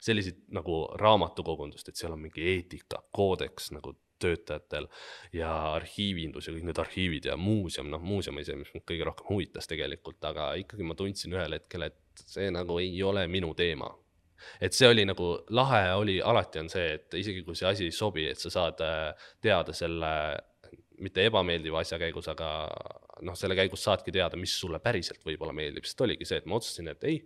B: selliseid nagu raamatukogundust, et seal on mingi eetika, koodeks nagu töötajatel ja arhiivindus ja kõik need arhiivid ja muuseum, noh, muuseum oli see, mis mind kõige rohkem huvitas tegelikult, aga ikkagi ma tundsin ühel hetkel, et see nagu ei ole minu teema. et see oli nagu lahe oli, alati on see, et isegi kui see asi ei sobi, et sa saad äh, teada selle mitte ebameeldiva asja käigus, aga noh, selle käigus saadki teada, mis sulle päriselt võib-olla meeldib, sest oligi see, et ma otsustasin, et ei,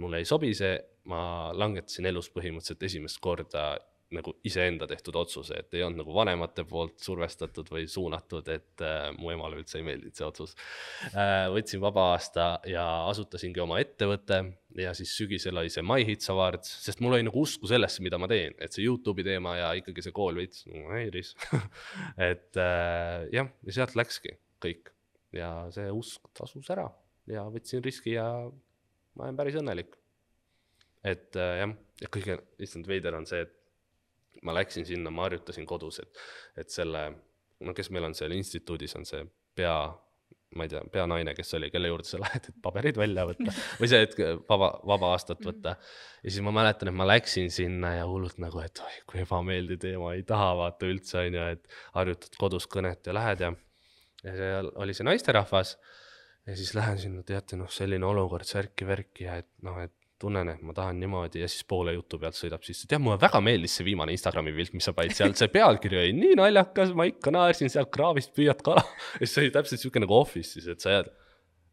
B: mulle ei sobi see, ma langetasin elus põhimõtteliselt esimest korda nagu iseenda tehtud otsuse, et ei olnud nagu vanemate poolt survestatud või suunatud, et äh, mu emale üldse ei meeldinud see otsus. Äh,. võtsin vaba aasta ja asutasingi oma ettevõtte ja siis sügisel oli see My Hits Awards, sest mul oli nagu usku sellesse, mida ma teen, et see Youtube'i teema ja ikkagi see kool veits nagu häiris. Et äh, jah, ja sealt läkski kõik ja see usk tasus ära ja võtsin riski ja ma olen päris õnnelik. et äh, jah, ja kõige, issand veider on see, et ma läksin sinna, ma harjutasin kodus, et, et selle, no kes meil on seal instituudis, on see pea, ma ei tea, peanaine, kes oli, kelle juurde sa lähed, et paberid välja võtta või see, et vaba, vaba aastat võtta. ja siis ma mäletan, et ma läksin sinna ja hullult nagu, et oi, kui ebameeldiv teema, ei taha vaata üldse, on ju, et harjutad kodus kõnet ja lähed ja, ja seal oli see naisterahvas ja siis lähen sinna, teate, noh, selline olukord, särki-värki ja et noh, et tunnen, et ma tahan niimoodi ja siis poole jutu pealt sõidab sisse, tead, mulle väga meeldis see viimane Instagrami pilt, mis sa panid seal, see pealkiri oli nii naljakas, ma ikka naersin sealt kraavist püüad kala. ja siis oli täpselt sihuke nagu Office'is, et sa jääd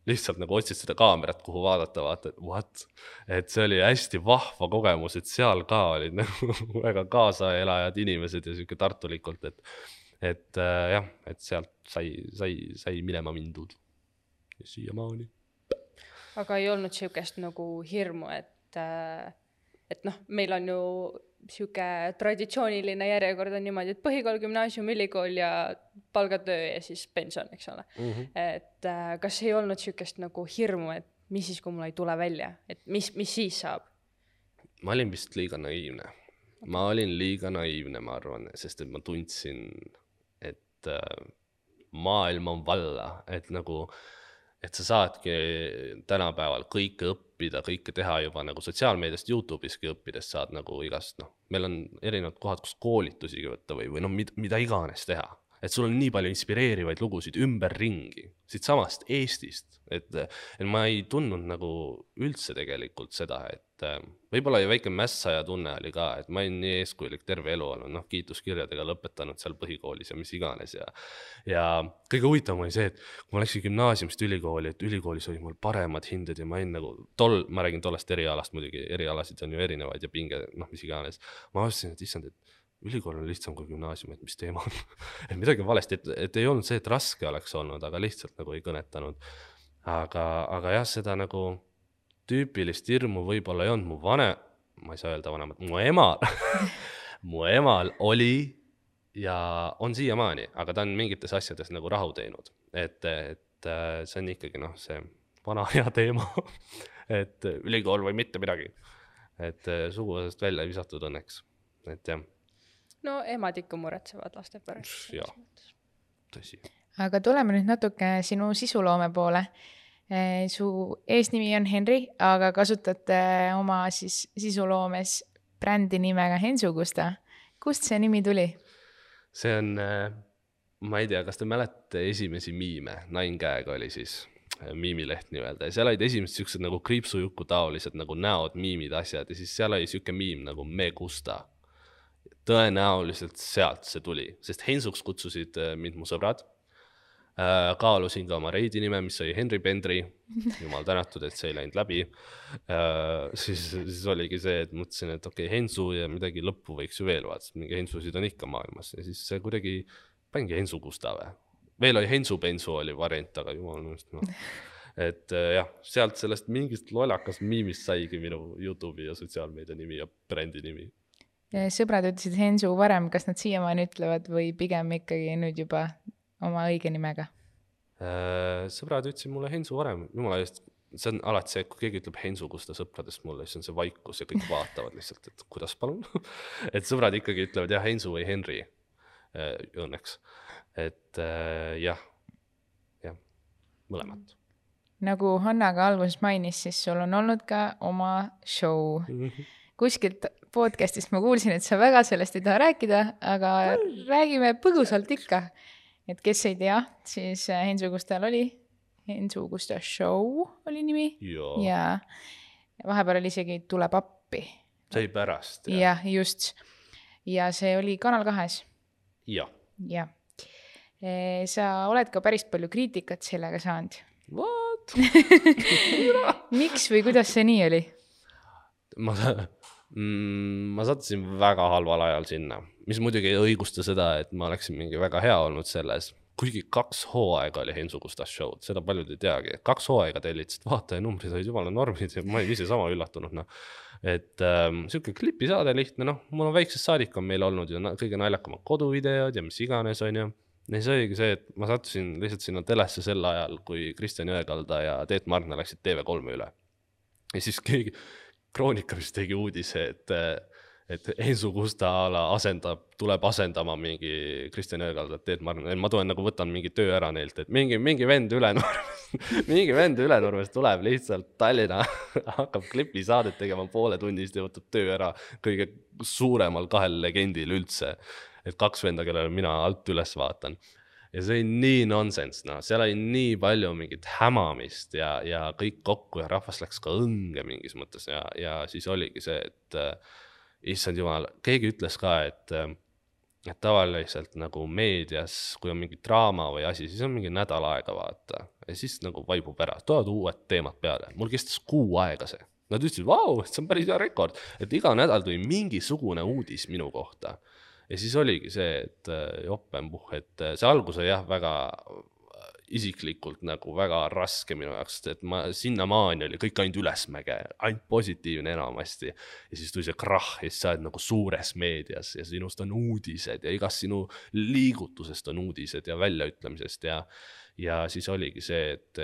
B: lihtsalt nagu otsid seda kaamerat, kuhu vaadata, vaatad, what. et see oli hästi vahva kogemus, et seal ka olid nagu väga kaasaelajad inimesed ja sihuke tartulikult, et, et äh, jah, et sealt sai, sai, sai minema mindud. ja siiamaani
A: aga ei olnud niisugust nagu hirmu, et, äh, et noh, meil on ju niisugune traditsiooniline järjekord on niimoodi, et põhikool, gümnaasium, ülikool ja palgatöö ja siis pension, eks ole mm. -hmm. et äh, kas ei olnud niisugust nagu hirmu, et mis siis, kui mul ei tule välja, et mis, mis siis saab?
B: ma olin vist liiga naiivne. ma olin liiga naiivne, ma arvan, sest et ma tundsin, et äh, maailm on valla, et nagu et sa saadki tänapäeval kõike õppida, kõike teha juba nagu sotsiaalmeediast, Youtube'iski õppides saad nagu igast noh, meil on erinevad kohad, kus koolitusigi võtta või, või noh, mida iganes teha. Et sul on nii palju inspireerivaid lugusid ümberringi, siitsamast Eestist, et, et ma ei tundnud nagu üldse tegelikult seda, et äh, võib-olla väike mässaja tunne oli ka, et ma olin nii eeskujulik terve elu olnud, noh, kiituskirjadega lõpetanud seal põhikoolis ja mis iganes ja ja kõige huvitavam oli see, et kui ma läksin gümnaasiumist ülikooli, et ülikoolis olid mul paremad hinded ja ma olin nagu tol, ma räägin tollest erialast muidugi, erialasid on ju erinevaid ja pinge, noh, mis iganes. ma avastasin, et issand, et ülikool on lihtsam kui gümnaasium, et mis teema on et midagi on valesti, et, et ei olnud see, et raske oleks olnud, aga lihtsalt nagu ei kõnetanud. aga, aga jah, seda nagu tüüpilist hirmu võib-olla ei olnud, mu vane, ma ei saa öelda vanemat, mu emal mu emal oli ja on siiamaani, aga ta on mingites asjades nagu rahu teinud, et, et äh, see on ikkagi noh, see vana hea teema et ülikool või mitte midagi. et äh, suguvõsast välja ei visatud õnneks, et jah
A: no emad ikka muretsevad laste pärast.
B: jah, tõsi.
C: aga tuleme nüüd natuke sinu sisuloome poole. Eh, su eesnimi on Henri, aga kasutad oma siis sisuloomes brändi nimega Hensu Gusta. kust see nimi tuli?
B: see on, eh, ma ei tea, kas te mäletate esimesi miime, Nine Gag oli siis eh, miimileht nii-öelda ja seal olid esimesed siuksed nagu kriipsujuku taolised nagu näod, miimid, asjad ja siis seal oli siuke miim nagu Me Gusta tõenäoliselt sealt see tuli, sest Hensuks kutsusid äh, mind mu sõbrad. Äh, kaalusin ka oma reidi nime, mis oli Henry Pendri, jumal tänatud, et see ei läinud läbi. Äh, siis, siis oligi see, et mõtlesin, et okei okay,, Hensu ja midagi lõppu võiks ju veel vaadata, mingi Hensusid on ikka maailmas. Ja siis see kuidagi panigi Hensu Gustav. veel oli Hensu Bensu oli variant, aga jumal nõust noh. Et jah, sealt sellest mingist lollakast miimist saigi minu Youtube'i ja sotsiaalmeedia nimi ja brändi nimi.
C: Sõbrad ütlesid Hensu varem, kas nad siiamaani ütlevad või pigem ikkagi nüüd juba oma õige nimega?
B: Äh, sõbrad ütlesid mulle Hensu varem, jumala eest, see on alati see, kui keegi ütleb Hensu Gusta sõpradest mulle, siis on see vaikus ja kõik vaatavad lihtsalt, et kuidas palun et sõbrad ikkagi ütlevad jah, Hensu või Henri äh, õnneks, et äh, jah, jah, mõlemat
C: nagu Hanna ka alguses mainis, siis sul on olnud ka oma show mm. -hmm. kuskilt podcast'ist ma kuulsin, et sa väga sellest ei taha rääkida, aga räägime põgusalt ikka. Et kes ei tea, siis äh, Hensu Gustal oli, Hensu Gusta Show oli nimi
B: ja,
C: ja vahepeal oli isegi Tuleb appi.
B: sai pärast.
C: jah, just. ja see oli Kanal kahes.
B: jah.
C: jah. sa oled ka päris palju kriitikat sellega saanud.
B: What
C: miks või kuidas see nii oli?
B: ma mm,? ma sattusin väga halval ajal sinna, mis muidugi ei õigusta seda, et ma oleksin mingi väga hea olnud selles, kuigi kaks hooaega oli Hensu Gustas show'd, seda paljud ei teagi, kaks hooaega tellitasid, vaatajanumbrid olid jumala normid ja ma olin ise sama üllatunud, noh. et ähm, sihuke klipisaade lihtne, noh, mul on väiksest saadik on meil olnud ju kõige naljakamad koduvideod ja mis iganes, on ju ja siis oligi see, et ma sattusin lihtsalt sinna telesse sel ajal, kui Kristjan Jõekalda ja Teet Margna läksid TV3-e üle. ja siis keegi, Kroonika vist tegi uudise, et, et Ensu Gusta a la asendab, tuleb asendama mingi Kristjan Jõekaldat, Teet Margna, ma tulen nagu võtan mingi töö ära neilt, et mingi, mingi vend Ülenurmest mingi vend Ülenurmest tuleb lihtsalt Tallinna hakkab klipisaadet tegema pooletunnist ja võtab töö ära kõige suuremal kahel legendil üldse. et kaks venda, kellele mina alt üles vaatan ja see oli nii nonsense, noh, seal oli nii palju mingit hämamist ja, ja kõik kokku ja rahvas läks ka õnge mingis mõttes ja, ja siis oligi see, et äh, issand jumal, keegi ütles ka, et äh, et tavaliselt nagu meedias, kui on mingi draama või asi, siis on mingi nädal aega vaata. Ja siis nagu vaibub ära, tulevad uued teemad peale, mul kestis kuu aega see. Nad ütlesid, vau, see on päris hea rekord, et iga nädal tuli mingisugune uudis minu kohta. Ja siis oligi see, et äh, jopempuh, et äh, see algus oli jah, väga isiklikult nagu väga raske minu jaoks, sest et ma sinnamaani oli kõik ainult ülesmäge, ainult positiivne enamasti. ja siis tuli see krahh ja siis sa oled nagu suures meedias ja sinust on uudised ja igast sinu liigutusest on uudised ja väljaütlemisest ja. ja siis oligi see, et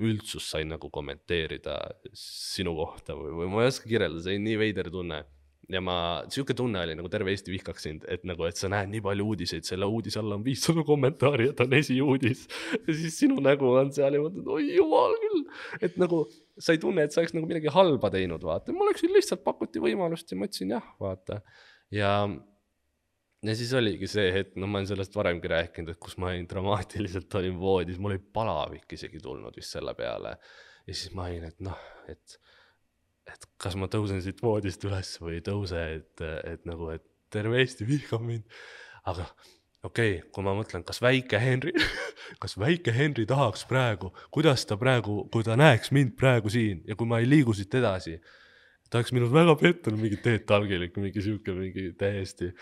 B: üldsus sai nagu kommenteerida sinu kohta või, või ma ei oska kirjeldada, see oli nii veider tunne ja ma, sihuke tunne oli nagu terve Eesti vihkaks sind, et nagu, et sa näed nii palju uudiseid, selle uudise all on viissada kommentaari, et on esiuudis. ja siis sinu nägu on seal ja mõtled, oi jumal küll, et nagu sa ei tunne, et sa oleks nagu midagi halba teinud, vaata, ma oleksin lihtsalt pakuti võimalust ja ma ütlesin jah, vaata. ja, ja siis oligi see hetk, no ma olen sellest varemgi rääkinud, et kus ma olin dramaatiliselt olin voodis, mul oli palavik isegi tulnud vist selle peale. ja siis ma olin, et noh, et et kas ma tõusen siit voodist üles või ei tõuse, et, et nagu, et terve Eesti vihkab mind. aga okei okay,, kui ma mõtlen, kas väike Henri kas väike Henri tahaks praegu, kuidas ta praegu, kui ta näeks mind praegu siin ja kui ma ei liigu siit edasi, ta oleks minust väga pettunud, mingi Teet Talgilik, mingi sihuke, mingi täiesti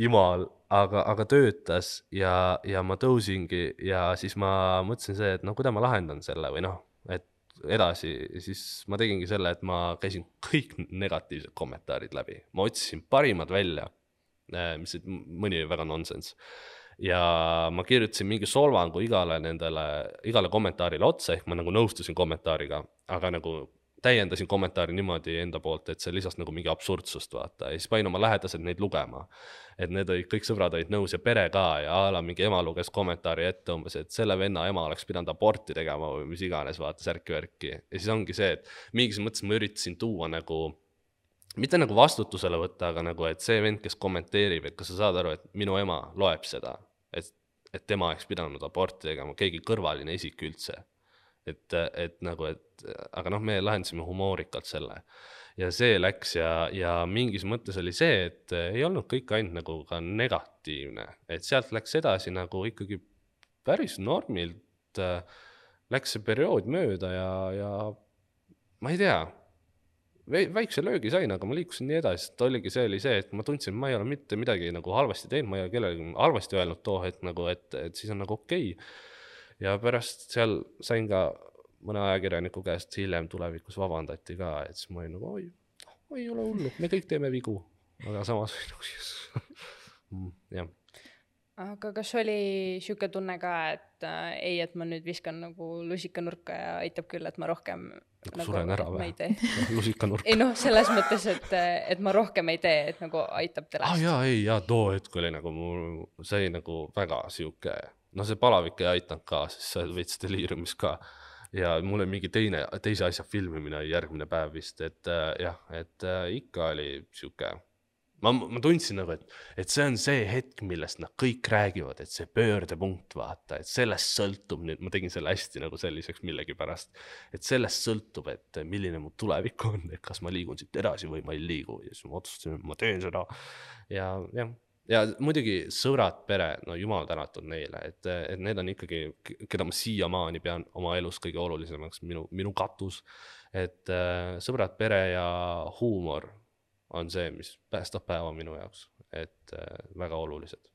B: imal, aga, aga töötas ja, ja ma tõusingi ja siis ma mõtlesin see, et no kuidas ma lahendan selle või noh, edasi, siis ma tegingi selle, et ma käisin kõik negatiivsed kommentaarid läbi, ma otsisin parimad välja, äh, mis mõni oli väga nonsense. ja ma kirjutasin mingi solvangu igale nendele, igale kommentaarile otsa, ehk ma nagu nõustusin kommentaariga, aga nagu täiendasin kommentaari niimoodi enda poolt, et see lisas nagu mingi absurdsust, vaata, ja siis panin oma lähedased neid lugema. et need olid, kõik sõbrad olid nõus ja pere ka ja a la mingi ema luges kommentaari ette umbes, et selle venna ema oleks pidanud aborti tegema või mis iganes, vaata, särki-värki. ja siis ongi see, et mingis mõttes ma üritasin tuua nagu mitte nagu vastutusele võtta, aga nagu, et see vend, kes kommenteerib, et kas sa saad aru, et minu ema loeb seda, et, et tema oleks pidanud aborti tegema, keegi kõrvaline isik üldse et, et nagu, et aga noh, me lahendasime humoorikalt selle. Ja see läks ja, ja mingis mõttes oli see, et ei olnud kõik ainult nagu ka negatiivne, et sealt läks edasi nagu ikkagi päris normilt äh, läks see periood mööda ja, ja ma ei tea, väikse löögi sain, aga ma liikusin nii edasi, et oligi, see oli see, et ma tundsin, ma ei ole mitte midagi nagu halvasti teinud, ma ei ole kellelegi halvasti öelnud too hetk nagu, et, et siis on nagu okei. okay ja pärast seal sain ka mõne ajakirjaniku käest hiljem tulevikus vabandati ka, et siis ma olin nagu oi, oi, ei ole hullu, me kõik teeme vigu, aga samas nagu mm, jah
A: aga kas oli sihuke tunne ka, et äh, ei, et ma nüüd viskan nagu lusikanurka ja aitab küll, et ma rohkem
B: nagu, nagu suren ära või? lusikanurk.
A: ei noh, selles mõttes, et, et ma rohkem ei tee, et nagu aitab telest
B: ah,. jaa, ei, jaa, too hetk oli nagu mul, see oli nagu väga sihuke no see palavik ei aidanud ka, sest sa veits deliiriumis ka. ja mul oli mingi teine, teise asja filmimine järgmine päev vist, et äh, jah, et äh, ikka oli sihuke ma, ma tundsin nagu, et, et see on see hetk, millest nad kõik räägivad, et see pöördepunkt, vaata, et sellest sõltub nüüd, ma tegin selle hästi nagu selliseks millegipärast. et sellest sõltub, et milline mu tulevik on, et kas ma liigun siit edasi või ma ei liigu ja siis ma otsustasin, et ma teen seda. ja jah, ja muidugi sõbrad, pere, no jumal tänatud neile, et, et need on ikkagi, keda ma siiamaani pean oma elus kõige olulisemaks, minu, minu katus. et äh, sõbrad, pere ja huumor on see, mis päästab päeva minu jaoks, et äh, väga olulised,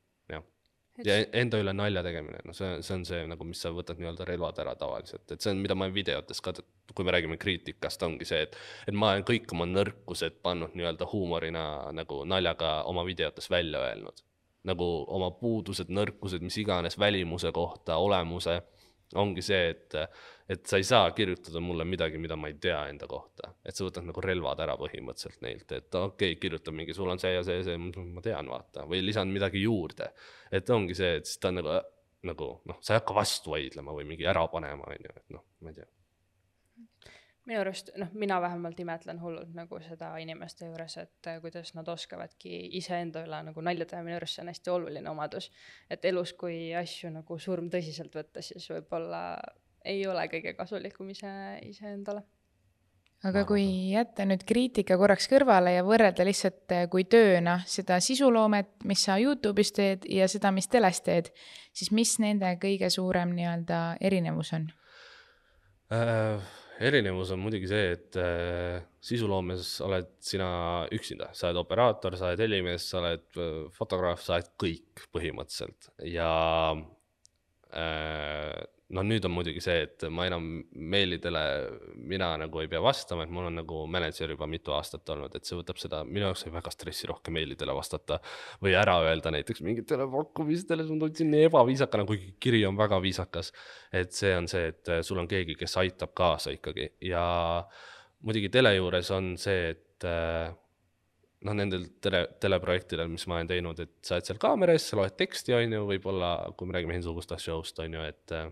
B: ja enda üle nalja tegemine, no see, see on see nagu, mis sa võtad nii-öelda relvad ära tavaliselt, et see on, mida ma videotes ka, kui me räägime kriitikast, ongi see, et, et ma olen kõik oma nõrkused pannud nii-öelda huumorina nagu naljaga oma videotes välja öelnud. nagu oma puudused, nõrkused, mis iganes välimuse kohta, olemuse ongi see, et, et sa ei saa kirjutada mulle midagi, mida ma ei tea enda kohta, et sa võtad nagu relvad ära põhimõtteliselt neilt, et okei okay,, kirjuta mingi, sul on see ja see ja see, ma tean, vaata, või lisan midagi juurde. et ongi see, et siis ta on nagu, nagu noh, sa ei hakka vastu vaidlema või mingi ära panema, on ju, et noh, ma ei tea
A: minu arust, noh, mina vähemalt imetlen hullult nagu seda inimeste juures, et äh, kuidas nad oskavadki iseenda üle nagu nalja teha, minu arust see on hästi oluline omadus. et elus, kui asju nagu surm tõsiselt võtta, siis võib-olla ei ole kõige kasulikum ise, iseendale
C: aga kui jätta nüüd kriitika korraks kõrvale ja võrrelda lihtsalt äh, kui tööna seda sisuloomet, mis sa Youtube'is teed ja seda, mis teles teed, siis mis nende kõige suurem nii-öelda erinevus on
B: äh,? Erinevus on muidugi see, et äh, sisuloomes oled sina üksinda, sa oled operaator, sa oled helimees, sa oled äh, fotograaf, sa oled kõik põhimõtteliselt. Ja äh, no nüüd on muidugi see, et ma enam meilidele, mina nagu ei pea vastama, et mul on nagu mänedžer juba mitu aastat olnud, et see võtab seda, minu jaoks oli väga stressirohke meilidele vastata. või ära öelda näiteks mingitele pakkumistele, ma tundsin nii ebaviisakana, kuigi kiri on väga viisakas. et see on see, et sul on keegi, kes aitab kaasa ikkagi ja muidugi tele juures on see, et noh, nendel tele, teleprojektidel, mis ma olen teinud, et sa oled seal kaamera ees, sa loed teksti, on ju, võib-olla kui me räägime Hensugustast show'st, on ju, et äh,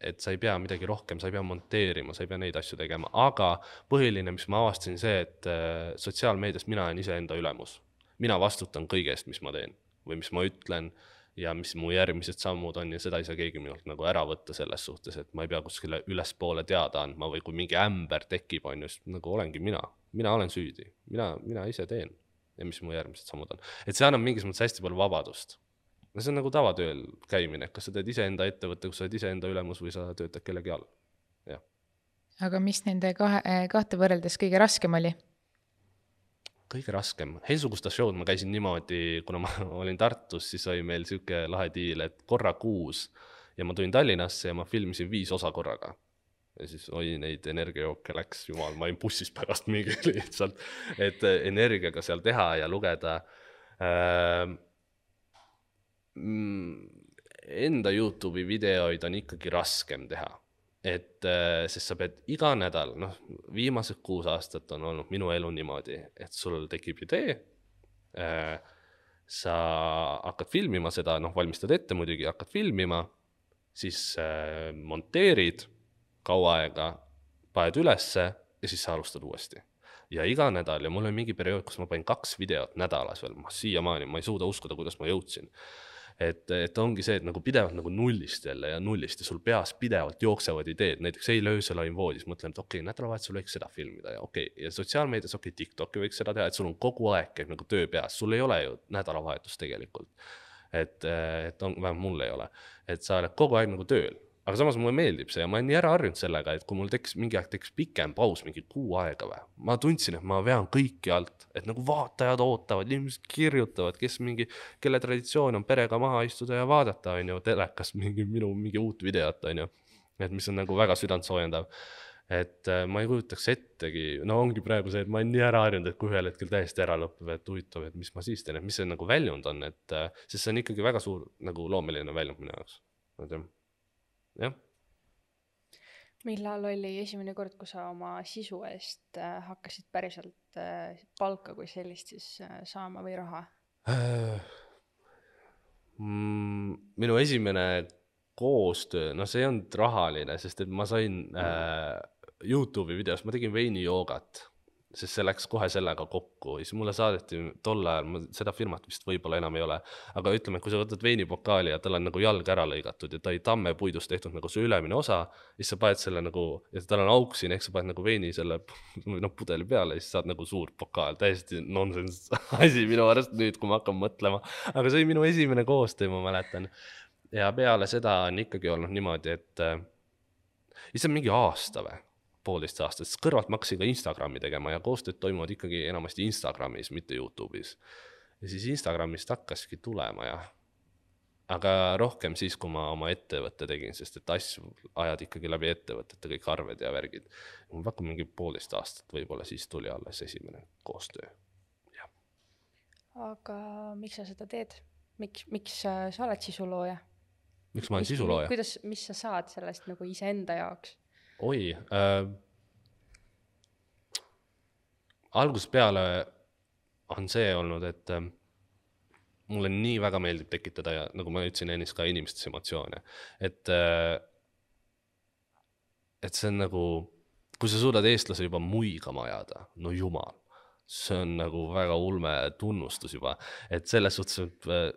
B: et sa ei pea midagi rohkem, sa ei pea monteerima, sa ei pea neid asju tegema, aga põhiline, mis ma avastasin, see, et äh, sotsiaalmeedias mina olen iseenda ülemus. mina vastutan kõige eest, mis ma teen või mis ma ütlen ja mis mu järgmised sammud on ja seda ei saa keegi minult nagu ära võtta selles suhtes, et ma ei pea kuskile ülespoole teada andma või kui mingi ämber tekib, on ju, siis nagu olengi mina, mina olen süüdi, mina, mina ise teen ja mis mu järgmised sammud on, et see annab mingis mõttes hästi palju vabadust no see on nagu tavatööl käimine, kas sa teed iseenda ettevõtte, kus sa oled iseenda ülemus või sa töötad kellegi all.
C: aga mis nende kahe, kahte võrreldes kõige raskem oli?
B: kõige raskem, Helsugusta show'd ma käisin niimoodi, kuna ma olin Tartus, siis oli meil sihuke lahe diil, et korra kuus ja ma tulin Tallinnasse ja ma filmisin viis osa korraga. ja siis oi neid energiajooke läks, jumal, ma olin bussis pärast mingi lihtsalt, et energiaga seal teha ja lugeda ähm,. Enda Youtube'i videoid on ikkagi raskem teha, et äh, sest sa pead iga nädal, noh, viimased kuus aastat on olnud minu elu niimoodi, et sul tekib idee äh,. sa hakkad filmima seda, noh, valmistad ette muidugi, hakkad filmima, siis äh, monteerid kaua aega, paned ülesse ja siis sa alustad uuesti. ja iga nädal ja mul oli mingi periood, kus ma panin kaks videot nädalas veel, ma siiamaani, ma ei suuda uskuda, kuidas ma jõudsin et, et ongi see, et nagu pidevalt nagu nullist jälle ja nullist ja sul peas pidevalt jooksevad ideed, näiteks eile öösel olin voodis, mõtlen, et okei okay,, nädalavahetusel võiks seda filmida ja okei okay., ja sotsiaalmeedias okei okay,, TikTok'i võiks seda teha, et sul on kogu aeg käib nagu töö peas, sul ei ole ju nädalavahetust tegelikult. et, et on, vähemalt mul ei ole, et sa oled kogu aeg nagu tööl, aga samas mulle meeldib see ja ma olen nii ära harjunud sellega, et kui mul tekkis mingi aeg tekkis pikem paus, mingi kuu aega või, ma tundsin, et ma vean kõiki alt, et nagu vaatajad ootavad, inimesed kirjutavad, kes mingi, kelle traditsioon on perega maha istuda ja vaadata, on ju, telekas mingi minu mingi uut videot, on ju. et mis on nagu väga südantsoojendav. et äh, ma ei kujutaks ettegi, no ongi praegu see, et ma olen nii ära harjunud, et kui ühel hetkel täiesti ära lõpeb, et huvitav, et mis ma siis teen, et mis see nagu väljund on, et äh, sest see on ikkagi väga suur nagu loomeline väljund minu jaoks, et jah jah,
A: millal oli esimene kord, kui sa oma sisu eest äh, hakkasid päriselt äh, palka kui sellist siis äh, saama või raha?
B: mm, minu esimene koostöö, no see ei olnud rahaline, sest et ma sain äh, Youtube'i videos, ma tegin veinijoogat, sest see läks kohe sellega kokku. Ja siis mulle saadeti tol ajal, seda firmat vist võib-olla enam ei ole, aga ütleme, et kui sa võtad veinipokaali ja tal on nagu jalg ära lõigatud ja ta oli tammepuidust tehtud nagu see ülemine osa, siis sa paned selle nagu ja tal on auk siin, ehk sa paned nagu veini selle noh, pudeli peale ja siis saad nagu suur pokaal, täiesti nonsense asi minu arust nüüd, kui ma hakkan mõtlema, aga see oli minu esimene koostöö, ma mäletan. ja peale seda on ikkagi olnud niimoodi, et äh, issand mingi aasta või poolteist aastat, sest kõrvalt ma hakkasin ka Instagrami tegema ja koostööd toimuvad ikkagi enamasti Instagramis, mitte Youtube'is. ja siis Instagramist hakkaski tulema jah. aga rohkem siis, kui ma oma ettevõtte tegin, sest et asju ajad ikkagi läbi ettevõtete, kõik arved ja värgid. ma pakun mingi poolteist aastat, võib-olla siis tuli alles esimene koostöö.
A: aga miks sa seda teed? miks, miks äh, sa oled sisulooja?
B: miks ma olen sisulooja?
A: kuidas, mis sa saad sellest nagu iseenda jaoks?
B: Oi äh,, algusest peale on see olnud, et äh, mulle nii väga meeldib tekitada ja nagu ma ütlesin ennist ka inimestes emotsioone, et äh, et see on nagu, kui sa suudad eestlase juba muigama ajada, no jumal, see on nagu väga ulme tunnustus juba, et selles suhtes, et äh,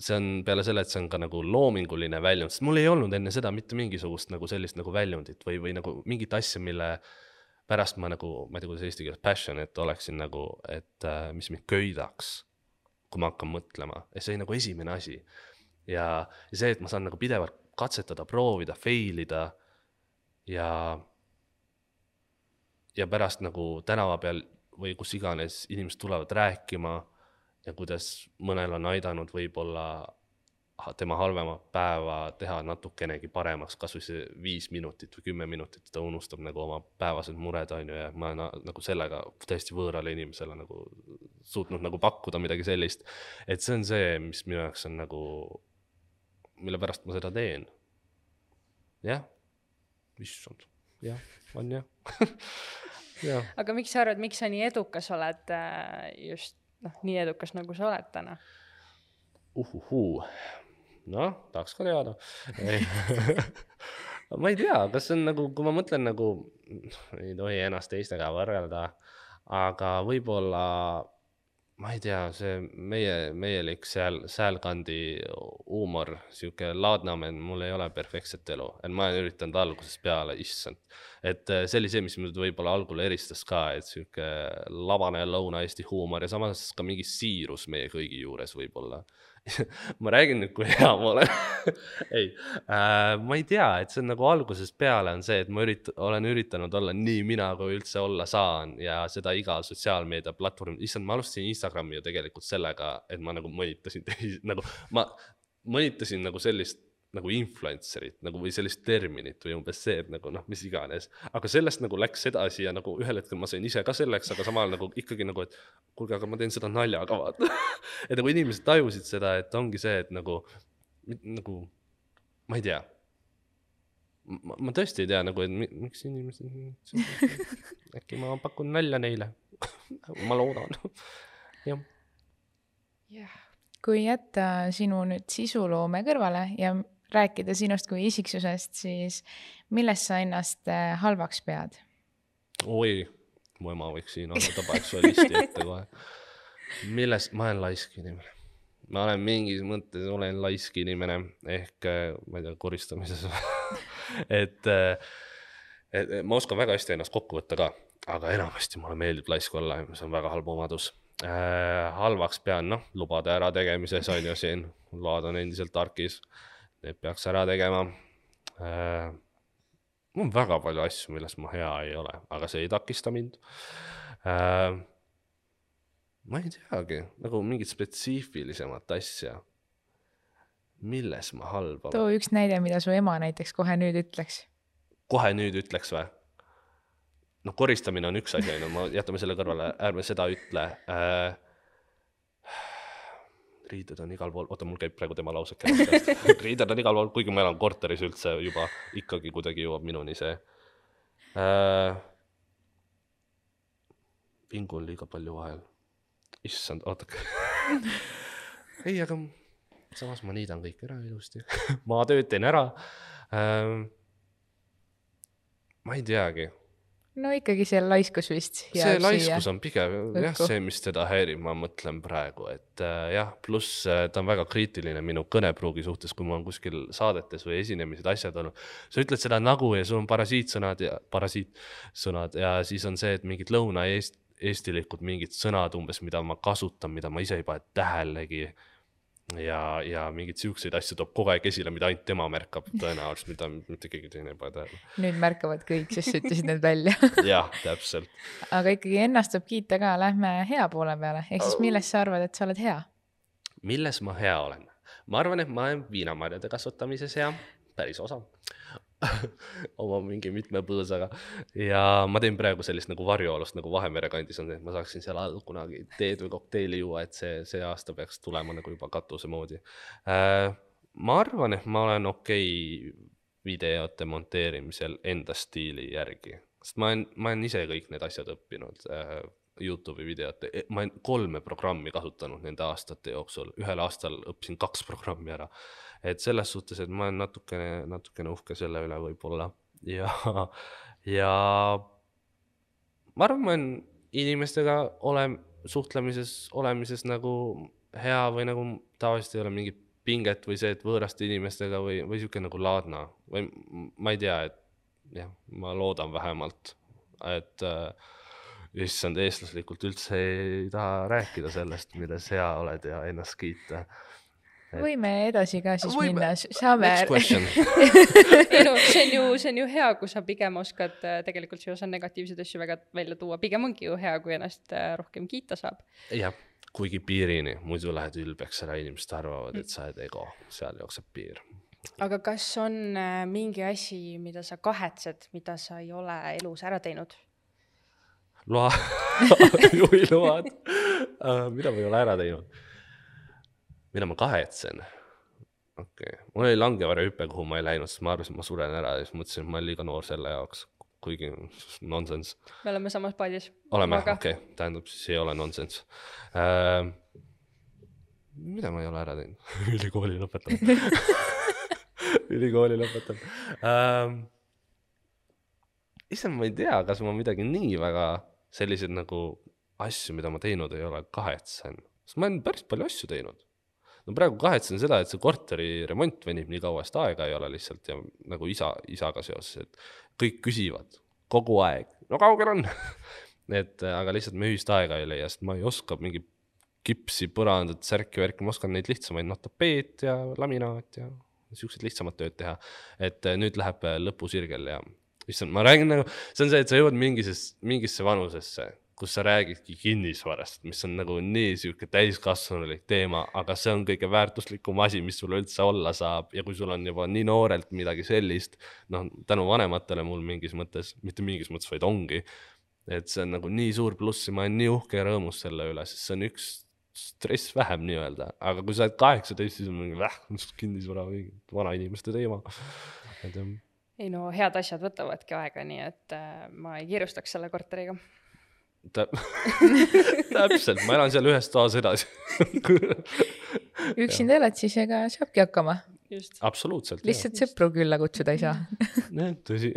B: see on peale selle, et see on ka nagu loominguline väljund, sest mul ei olnud enne seda mitte mingisugust nagu sellist nagu väljundit või, või nagu mingit asja, mille pärast ma nagu, ma ei tea, kuidas eesti keeles passionate oleksin nagu, et äh, mis mind köidaks, kui ma hakkan mõtlema ja see oli nagu esimene asi. ja, ja see, et ma saan nagu pidevalt katsetada, proovida, fail ida ja, ja pärast nagu tänava peal või kus iganes inimesed tulevad rääkima ja kuidas mõnel on aidanud võib-olla tema halvemat päeva teha natukenegi paremaks, kasvõi see viis minutit või kümme minutit, ta unustab nagu oma päevased mured, on ju, ja ma olen a- nagu sellega täiesti võõrale inimesele nagu suutnud nagu pakkuda midagi sellist. et see on see, mis minu jaoks on nagu, mille pärast ma seda teen. jah, issand, jah, on jah jah,
A: aga miks sa arvad, miks sa nii edukas oled äh, just noh, nii edukas, nagu sa oled täna?
B: uhuhuu, noh, tahaks ka teada. ma ei tea, kas see on nagu, kui ma mõtlen nagu, ei tohi ennast teistega võrrelda, aga võib-olla ma ei tea, see meie, meielik seal, sealkandi huumor, sihuke laadnamine, mul ei ole perfektset elu, et ma olen üritanud algusest peale, issand. et eh, see oli see, mis mind võib-olla algul eristas ka, et sihuke labane Lõuna-Eesti huumor ja samas ka mingi siirus meie kõigi juures võib-olla ma räägin nüüd, kui hea ma olen. Ei äh,, ma ei tea, et see on nagu algusest peale on see, et ma ürit-, olen üritanud olla nii mina, kui üldse olla saan ja seda iga sotsiaalmeedia platvorm, issand, ma alustasin Instagrami ju tegelikult sellega, et ma nagu mõnitasin teisi, nagu ma mõnitasin nagu sellist nagu influencer'it nagu või sellist terminit või umbes see, et nagu noh, mis iganes, aga sellest nagu läks edasi ja nagu ühel hetkel ma sain ise ka selleks, aga samal nagu ikkagi nagu, et kuulge, aga ma teen seda naljaga, vaata. et nagu inimesed tajusid seda, et ongi see, et nagu, nagu ma ei tea. ma, ma tõesti ei tea nagu, et mi, miks inimesed, äkki ma pakun nalja neile. ma loodan, jah.
A: jah,
C: kui jätta sinu nüüd sisuloome kõrvale ja rääkida sinust kui isiksusest, siis millest sa ennast äh, halvaks pead?
B: oi, mu ema võiks siin olla, ta paneks sulle listi ette kohe. millest, ma olen laisk inimene. ma olen mingis mõttes, olen laisk inimene ehk äh, ma ei tea, koristamises et, äh, et ma oskan väga hästi ennast kokku võtta ka, aga enamasti mulle meeldib laisk olla see on väga halb omadus äh,. halvaks pean, noh, lubade ärategemises on ju siin, load on endiselt tarkis, need peaks ära tegema äh, mul on väga palju asju, milles ma hea ei ole, aga see ei takista mind äh,. ma ei teagi, nagu mingit spetsiifilisemat asja, milles ma halb olen.
C: too üks näide, mida su ema näiteks kohe nüüd ütleks.
B: kohe nüüd ütleks või? noh, koristamine on üks asi, on ju, ma jätame selle kõrvale, ärme seda ütle äh,. Riided on igal pool, oota, mul käib praegu tema lause käest. riided on igal pool, kuigi ma elan korteris üldse juba, ikkagi kuidagi jõuab minuni see äh,. vingu on liiga palju vahel. issand, oodake. ei, aga samas ma niidan kõik ära ilusti. ma tööd teen ära äh,. ma ei teagi
C: no ikkagi see laiskus vist.
B: see laiskus on pigem jah,
C: õhku.
B: see, mis teda häirib, ma mõtlen praegu, et äh, jah, pluss äh, ta on väga kriitiline minu kõnepruugi suhtes, kui mul on kuskil saadetes või esinemised, asjad olnud. sa ütled seda nagu ja sul on parasiitsõnad ja parasiitsõnad ja siis on see, et mingid lõuna-eest-, eestilikud mingid sõnad umbes, mida ma kasutan, mida ma ise ei pane tähelegi. ja, ja mingeid siukseid asju toob kogu aeg esile, mida ainult tema märkab tõenäoliselt, mida mitte keegi teine ei pane tähele.
C: nüüd märkavad kõik, sest sa ütlesid need välja.
B: jah, täpselt.
C: aga ikkagi ennast tuleb kiita ka, lähme hea poole peale, ehk siis millest sa arvad, et sa oled hea?
B: milles ma hea olen? ma arvan, et ma olen viinamarjade kasvatamises hea, päris osav oma mingi mitme põõsaga ja ma teen praegu sellist nagu varjualust nagu Vahemere kandis on, et ma saaksin seal all kunagi teed või kokteili juua, et see, see aasta peaks tulema nagu juba katuse moodi äh,. ma arvan, et ma olen okei okay videote monteerimisel enda stiili järgi, sest ma olen, ma olen ise kõik need asjad õppinud äh, Youtube'i videote, ma olen kolme programmi kasutanud nende aastate jooksul, ühel aastal õppisin kaks programmi ära. et selles suhtes, et ma olen natukene, natukene uhke selle üle võib-olla. Ja, ja ma arvan, ma olen inimestega ole-, suhtlemises, olemises nagu hea või nagu tavaliselt ei ole mingit pinget või see, et võõraste inimestega või, või sihuke nagu laadna või ma ei tea, et jah, ma loodan vähemalt, et äh, issand, eestlaslikult üldse ei taha rääkida sellest, milles hea oled ja ennast kiita.
C: võime edasi ka siis
B: Võime.
C: minna, saame
A: ei no see on ju, see on ju hea, kui sa pigem oskad äh, tegelikult sa ei osa negatiivseid asju väga välja tuua, pigem ongi ju hea, kui ennast äh, rohkem kiita saab.
B: jah, kuigi piirini, muidu lähed ülbeks ära, inimesed arvavad, et sa oled ego, seal jookseb piir.
A: aga kas on äh, mingi asi, mida sa kahetsed, mida sa ei ole elus ära teinud?
B: Loa, juhiload, mida ma ei ole ära teinud? mida ma kahetsen? okei okay., mul oli langevarjuhüpe, kuhu ma ei läinud, sest ma arvasin, et ma suren ära ja siis mõtlesin, et ma olen liiga noor selle jaoks. kuigi nonsense
A: me oleme samas paadis.
B: oleme, okei okay., tähendab siis ei ole nonsense äh,. mida ma ei ole ära teinud? ülikooli lõpetanud. ülikooli lõpetanud ähm,. issand, ma ei tea, kas ma midagi nii väga selliseid nagu asju, mida ma teinud ei ole, kahetsen, sest ma olen päris palju asju teinud. no praegu kahetsen seda, et see korteri remont venib nii kaua, sest aega ei ole lihtsalt ja nagu isa, isaga seoses, et kõik küsivad kogu aeg, no kaugel on et aga lihtsalt me ühist aega ei leia, sest ma ei oska mingi kipsi, põrandat, särki, värki, ma oskan neid lihtsamaid, noh, tapeet ja laminaat ja siuksed lihtsamad tööd teha. et nüüd läheb äh, lõpusirgel ja issand, ma räägin nagu, see on see, et sa jõuad mingises, mingisse vanusesse, kus sa räägidki kinnisvarast, mis on nagu nii sihuke täiskasvanulik teema, aga see on kõige väärtuslikum asi, mis sul üldse olla saab. Ja kui sul on juba nii noorelt midagi sellist, noh, tänu vanematele mul mingis mõttes, mitte mingis mõttes, vaid ongi et see on nagu nii suur pluss ja ma olen nii uhke ja rõõmus selle üle, sest see on üks stress vähem nii-öelda, aga kui sa oled kaheksateist, siis on mingi väh, kinnisvara, vanainimeste teema. et jah,
A: ei no head asjad võtavadki aega, nii et äh, ma ei kiirustaks selle korteriga.
B: tä- täpselt, ma elan seal ühes toas edasi.
C: üksinda elad, siis ega saabki hakkama,
A: just.
B: absoluutselt.
C: lihtsalt sõpru külla kutsuda ei saa.
B: jah, tõsi.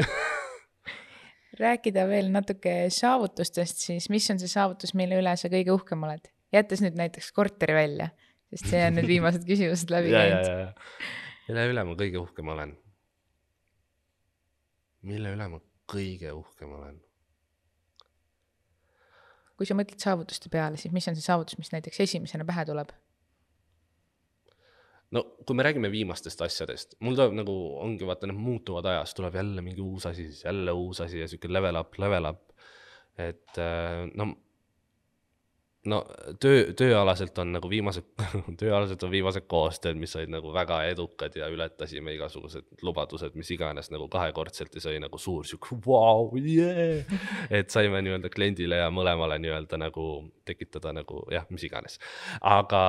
C: rääkida veel natuke saavutustest, siis mis on see saavutus, mille üle sa kõige uhkem oled? jättes nüüd näiteks korteri välja, sest see on nüüd viimased küsimused läbi
B: ja, ja,
C: käinud.
B: ja, ja. mille üle ma kõige uhkem olen? Mille üle ma kõige uhkem olen?
C: kui sa mõtled saavutuste peale, siis mis on see saavutus, mis näiteks esimesena pähe tuleb?
B: no kui me räägime viimastest asjadest, mul tuleb nagu ongi vaata, need muutuvad ajas, tuleb jälle mingi uus asi, siis jälle uus asi ja sihuke level up, level up. et äh, no, no töö, tööalaselt on nagu viimased, tööalaselt on viimased koostööd, mis olid nagu väga edukad ja ületasime igasugused lubadused, mis iganes nagu kahekordselt ja see oli nagu suur sihuke vau, jee. et saime nii-öelda kliendile ja mõlemale nii-öelda nagu tekitada nagu jah, mis iganes, aga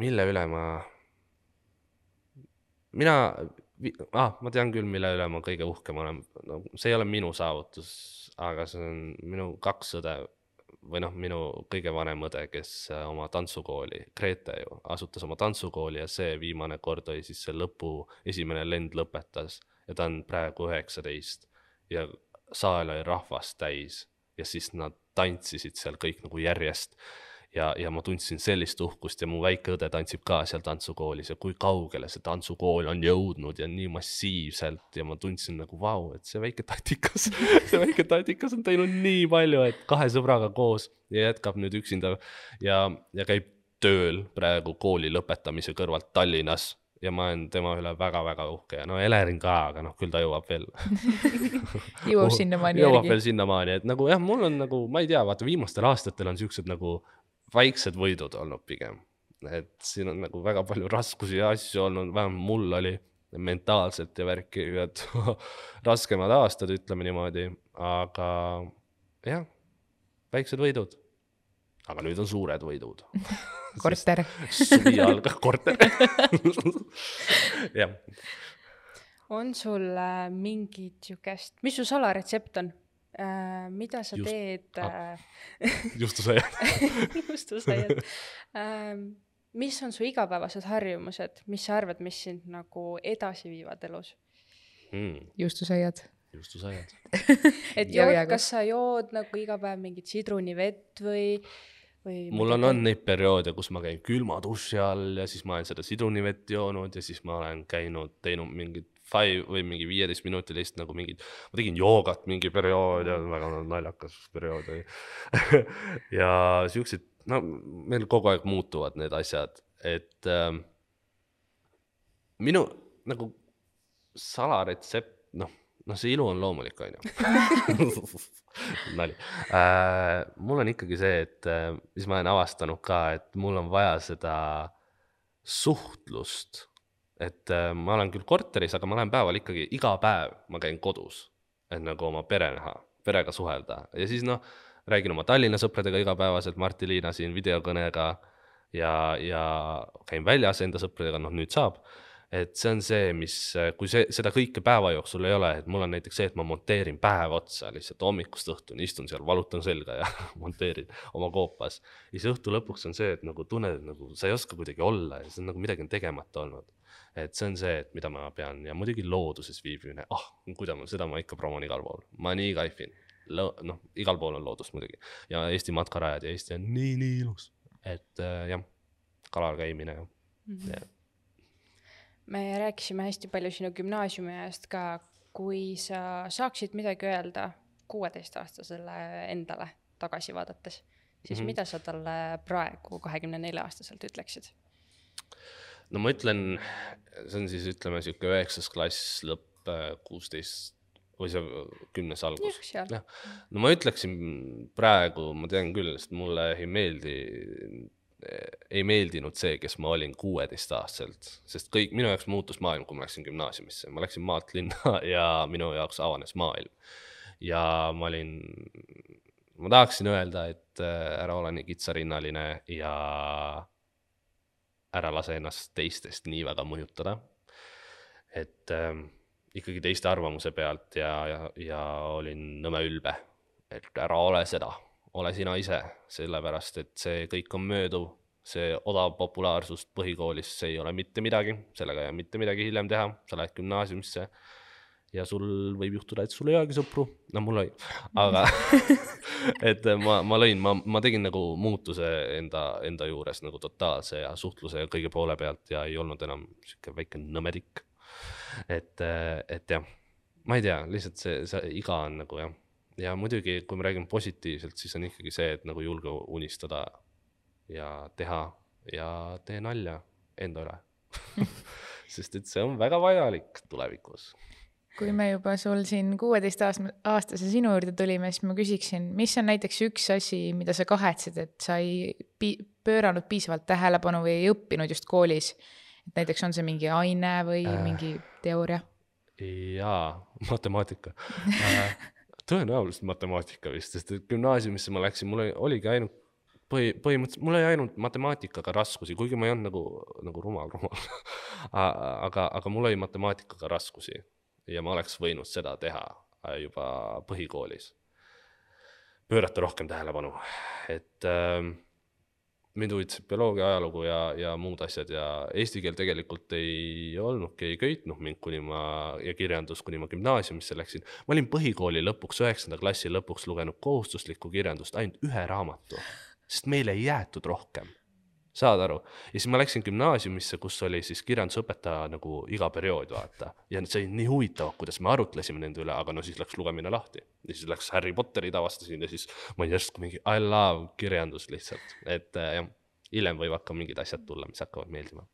B: mille üle ma, mina ah,, ma tean küll, mille üle ma kõige uhkem olen, no see ei ole minu saavutus, aga see on minu kaks õde või noh, minu kõige vanem õde, kes äh, oma tantsukooli, Grete ju, asutas oma tantsukooli ja see viimane kord oli siis see lõpu, esimene lend lõpetas ja ta on praegu üheksateist ja saal oli rahvast täis ja siis nad tantsisid seal kõik nagu järjest ja, ja ma tundsin sellist uhkust ja mu väike õde tantsib ka seal tantsukoolis ja kui kaugele see tantsukool on jõudnud ja nii massiivselt ja ma tundsin nagu vau, et see väike tatikas, see väike tatikas on teinud nii palju, et kahe sõbraga koos ja jätkab nüüd üksinda ja, ja käib tööl praegu kooli lõpetamise kõrvalt Tallinnas ja ma olen tema üle väga-väga uhke ja no Elerin ka, aga noh, küll ta jõuab veel
C: jõuab sinnamaani
B: jõuab
C: järgi
B: veel. sinnamaani, et nagu jah, mul on nagu, ma ei tea, vaata viimastel aastatel on siuksed nagu väiksed võidud olnud pigem. et siin on nagu väga palju raskusi ja asju olnud, vähemalt mul oli mentaalselt ja värki, et raskemad aastad, ütleme niimoodi, aga jah, väiksed võidud. aga nüüd on suured võidud.
C: korter.
B: suvi algab, korter. jah,
A: on sul äh, mingit siukest, mis su salaretsept on äh,? mida sa
B: Just-
A: teed
B: ah. justusaiad.
A: justusaiad äh, mis on su igapäevased harjumused, mis sa arvad, mis sind nagu edasi viivad elus?
C: justusaiad.
B: justusaiad.
A: et
C: Ja
A: jood, kas sa jood nagu iga päev mingit sidrunivett või, või?
B: mul on olnud neid perioode, kus ma käin külma duši all ja siis ma olen seda sidrunivett joonud ja siis ma olen käinud, teinud mingit five või mingi viieteist minutilist nagu mingit, ma tegin joogat mingi periood ja väga naljakas periood oli. ja siuksed, no meil kogu aeg muutuvad need asjad, et ähm, minu nagu salaretsept, noh, noh, see ilu on loomulik, on ju. nali äh,. mul on ikkagi see, et äh, mis ma olen avastanud ka, et mul on vaja seda suhtlust. Et äh, ma olen küll korteris, aga ma lähen päeval ikkagi iga päev, ma käin kodus, et nagu oma pere näha, perega suhelda ja siis noh, räägin oma Tallinna sõpradega igapäevaselt, Marti-Liina siin videokõnega ja, ja käin väljas enda sõpradega, noh nüüd saab et see on see, mis, kui see, seda kõike päeva jooksul ei ole, et mul on näiteks see, et ma monteerin päev otsa lihtsalt hommikust õhtuni, istun seal, valutan selga ja monteerin oma koopas. ja siis õhtu lõpuks on see, et nagu tunned, et nagu sa ei oska kuidagi olla ja see on nagu midagi on tegemata olnud. Et see on see, et mida ma pean ja muidugi looduses viibimine, ah oh,, kuidas ma, seda ma ikka promon igal pool, ma nii kaifin. noh, igal pool on loodust muidugi ja Eesti matkarajad ja Eesti on nii, nii ilus, et äh, jah, kalal käimine ja mm. -hmm. ja
A: me rääkisime hästi palju sinu gümnaasiumi ajast ka, kui sa saaksid midagi öelda kuueteistaastasele endale tagasi vaadates, siis mm -hmm. mida sa talle praegu, kahekümne nelja aastaselt ütleksid?
B: No ma ütlen, see on siis ütleme sihuke üheksas klass lõpp, äh, kuusteist või see kümnes algus. jah, no ma ütleksin praegu, ma tean küll, sest mulle ei meeldi ei meeldinud see, kes ma olin kuueteistaastaselt, sest kõik, minu jaoks muutus maailm, kui ma läksin gümnaasiumisse, ma läksin maalt linna ja minu jaoks avanes maailm. ja ma olin, ma tahaksin öelda, et äh, ära ole nii kitsarinnaline ja ära lase ennast teistest nii väga mõjutada. et äh, ikkagi teiste arvamuse pealt ja, ja, ja olin nõme ülbe, et ära ole seda. Ole sina ise, sellepärast et see kõik on mööduv, see odav populaarsus põhikoolis, see ei ole mitte midagi, sellega ei jää mitte midagi hiljem teha, sa lähed gümnaasiumisse ja sul võib juhtuda, et sul ei olegi sõpru, no mul oli, aga et ma, ma lõin, ma, ma tegin nagu muutuse enda, enda juures nagu totaalse ja suhtluse ja kõige poole pealt ja ei olnud enam sihuke väike nõmedik. et, et jah, ma ei tea, lihtsalt see, see iga on nagu jah ja muidugi, kui me räägime positiivselt, siis on ikkagi see, et nagu julge unistada ja teha ja tee nalja enda üle sest et see on väga vajalik tulevikus.
C: Kui me juba sul siin kuueteistaastase sinu juurde tulime, siis ma küsiksin, mis on näiteks üks asi, mida sa kahetsed, et sa ei pi pööranud piisavalt tähelepanu või ei õppinud just koolis? et näiteks on see mingi aine või äh, mingi teooria?
B: jaa, matemaatika äh, tõenäoliselt matemaatika vist, sest et gümnaasiumisse ma läksin, mul oligi ainult põhi, põhimõtteliselt mul oli ainult matemaatikaga raskusi, kuigi ma ei olnud nagu, nagu rumal, rumal aga, aga mul oli matemaatikaga raskusi ja ma oleks võinud seda teha juba põhikoolis. pöörata rohkem tähelepanu, et äh, mind huvitas bioloogia, ajalugu ja, ja muud asjad ja eesti keel tegelikult ei olnudki, ei köitnud mind, kuni ma ja kirjandus, kuni ma gümnaasiumisse läksin. ma olin põhikooli lõpuks, üheksanda klassi lõpuks lugenud kohustuslikku kirjandust ainult ühe raamatu, sest meile ei jäetud rohkem saad aru, ja siis ma läksin gümnaasiumisse, kus oli siis kirjandusõpetaja nagu iga periood, vaata. ja see oli nii huvitav, kuidas me arutlesime nende üle, aga no siis läks lugemine lahti. ja siis läks Harry Potterid avastasin ja siis ma järsku mingi I love kirjandust lihtsalt, et äh, jah, hiljem võivad ka mingid asjad tulla, mis hakkavad meeldima.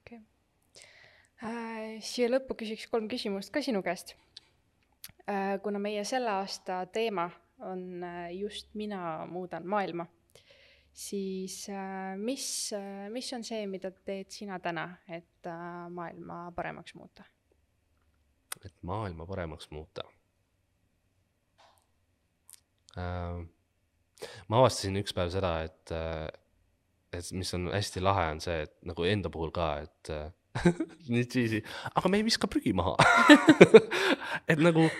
A: okei okay. äh,. siia lõppu küsiks kolm küsimust ka sinu käest äh,. kuna meie selle aasta teema on just mina muudan maailma siis äh, mis, äh, mis on see, mida teed sina täna, et äh, maailma paremaks muuta?
B: et maailma paremaks muuta äh,? ma avastasin üks päev seda, et, et mis on hästi lahe, on see, et nagu enda puhul ka, et nii cheesy, aga me ei viska prügi maha et nagu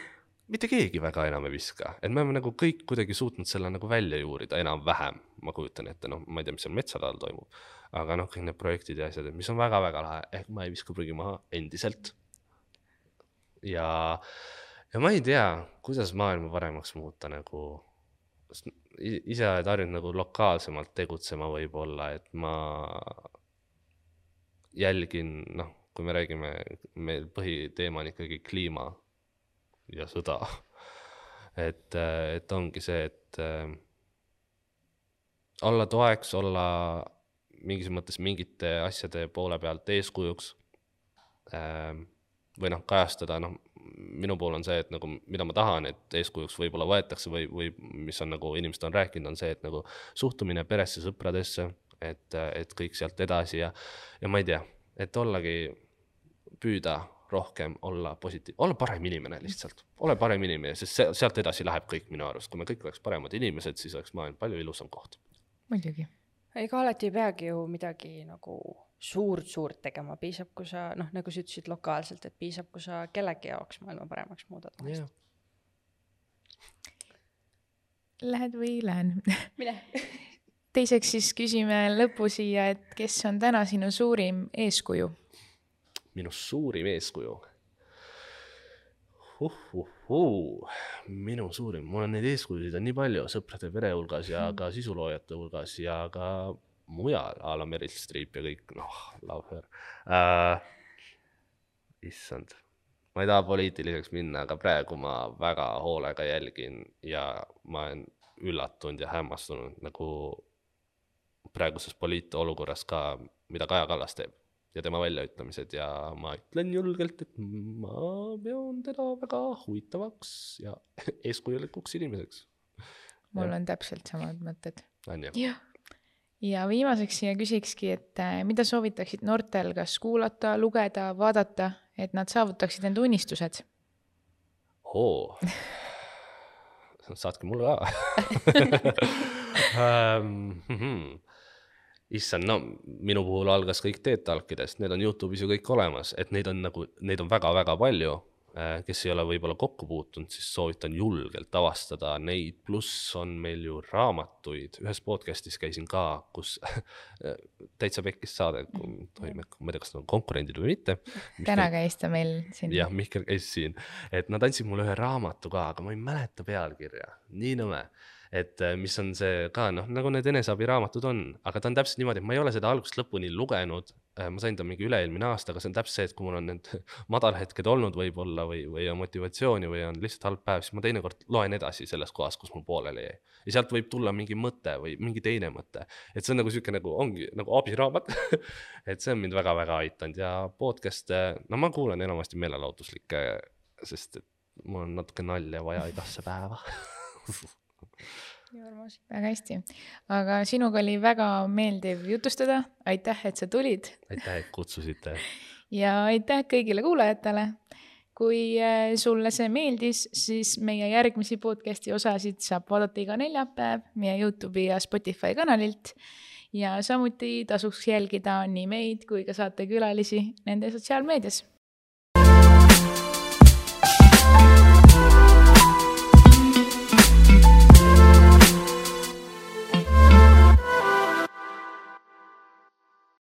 B: mitte keegi väga enam ei viska, et me oleme nagu kõik kuidagi suutnud selle nagu välja juurida enam-vähem, ma kujutan ette, noh, ma ei tea, mis seal metsade all toimub. aga noh, kõik need projektid ja asjad, mis on väga-väga lahe, ehk ma ei viska prügi maha endiselt. ja, ja ma ei tea, kuidas maailma paremaks muuta nagu, ise oled harjunud nagu lokaalsemalt tegutsema võib-olla, et ma jälgin, noh, kui me räägime, meil põhiteema on ikkagi kliima ja sõda. et, et ongi see, et äh, olla toeks, olla mingis mõttes mingite asjade poole pealt eeskujuks äh,. või noh, kajastada, noh, minu puhul on see, et nagu mida ma tahan, et eeskujuks võib-olla võetakse või, või mis on nagu inimesed on rääkinud, on see, et nagu suhtumine peresse, sõpradesse, et, et kõik sealt edasi ja, ja ma ei tea, et ollagi, püüda rohkem olla positiivne, olla parem inimene lihtsalt, ole parem inimene, sest see, sealt edasi läheb kõik minu arust, kui me kõik oleks paremad inimesed, siis oleks maailm palju ilusam koht.
C: muidugi.
A: ega alati ei peagi ju midagi nagu suurt-suurt tegema, piisab, kui sa noh, nagu sa ütlesid lokaalselt, et piisab, kui sa kellegi jaoks maailma paremaks muudad
B: jah,
C: Lähed või lähen?
A: mine.
C: teiseks siis küsime lõppu siia, et kes on täna sinu suurim eeskuju?
B: Minu suurim eeskuju uh,. Uh, uh. minu suurim, mul on neid eeskujusid on nii palju sõprade pere hulgas ja ka sisuloojate hulgas ja ka mujal a la Meryl Streep ja kõik, noh, her uh,. issand, ma ei taha poliitiliseks minna, aga praegu ma väga hoolega jälgin ja ma olen üllatunud ja hämmastunud nagu praeguses poliitolukorras ka, mida Kaja Kallas teeb ja tema väljaütlemised ja ma ütlen julgelt, et ma pean teda väga huvitavaks ja eeskujulikuks inimeseks.
C: mul on täpselt samad mõtted.
B: on
C: jah. ja viimaseks siia küsikski, et äh, mida soovitaksid noortel kas kuulata, lugeda, vaadata, et nad saavutaksid enda unistused?
B: oo, saatke mulle ka um. issand, no minu puhul algas kõik TED Talkidest, need on Youtube'is ju kõik olemas, et neid on nagu, neid on väga-väga palju. kes ei ole võib-olla kokku puutunud, siis soovitan julgelt avastada neid, pluss on meil ju raamatuid, ühes podcast'is käisin ka, kus täitsa pekkis saade, kui tohime, ma ei tea, kas nad on konkurendid või mitte.
C: täna käis ta meil siin.
B: jah, Mihkel käis siin, et nad andsid mulle ühe raamatu ka, aga ma ei mäleta pealkirja, nii nõme. Et eh, mis on see ka noh, nagu need eneseabiraamatud on, aga ta on täpselt niimoodi, et ma ei ole seda algusest lõpuni lugenud. ma sain ta mingi üle-eelmine aasta, aga see on täpselt see, et kui mul on need madalhetked olnud võib-olla või, või on motivatsiooni või on lihtsalt halb päev, siis ma teinekord loen edasi selles kohas, kus mul pooleli jäi. ja sealt võib tulla mingi mõte või mingi teine mõte, et see on nagu sihuke nagu ongi nagu abiraamat. Et see on mind väga-väga aidanud ja podcast'e, no ma kuulan enamasti meelelahutuslikke, sest et mul on natuke nalja vaja igasse päeva
A: nii armas.
C: väga hästi, aga sinuga oli väga meeldiv jutustada, aitäh, et sa tulid
B: aitäh, et kutsusite.
C: ja aitäh kõigile kuulajatele. kui äh, sulle see meeldis, siis meie järgmisi podcast'i osasid saab vaadata iga neljapäev meie Youtube'i ja Spotify kanalilt ja samuti tasuks jälgida nii meid kui ka saatekülalisi nende sotsiaalmeedias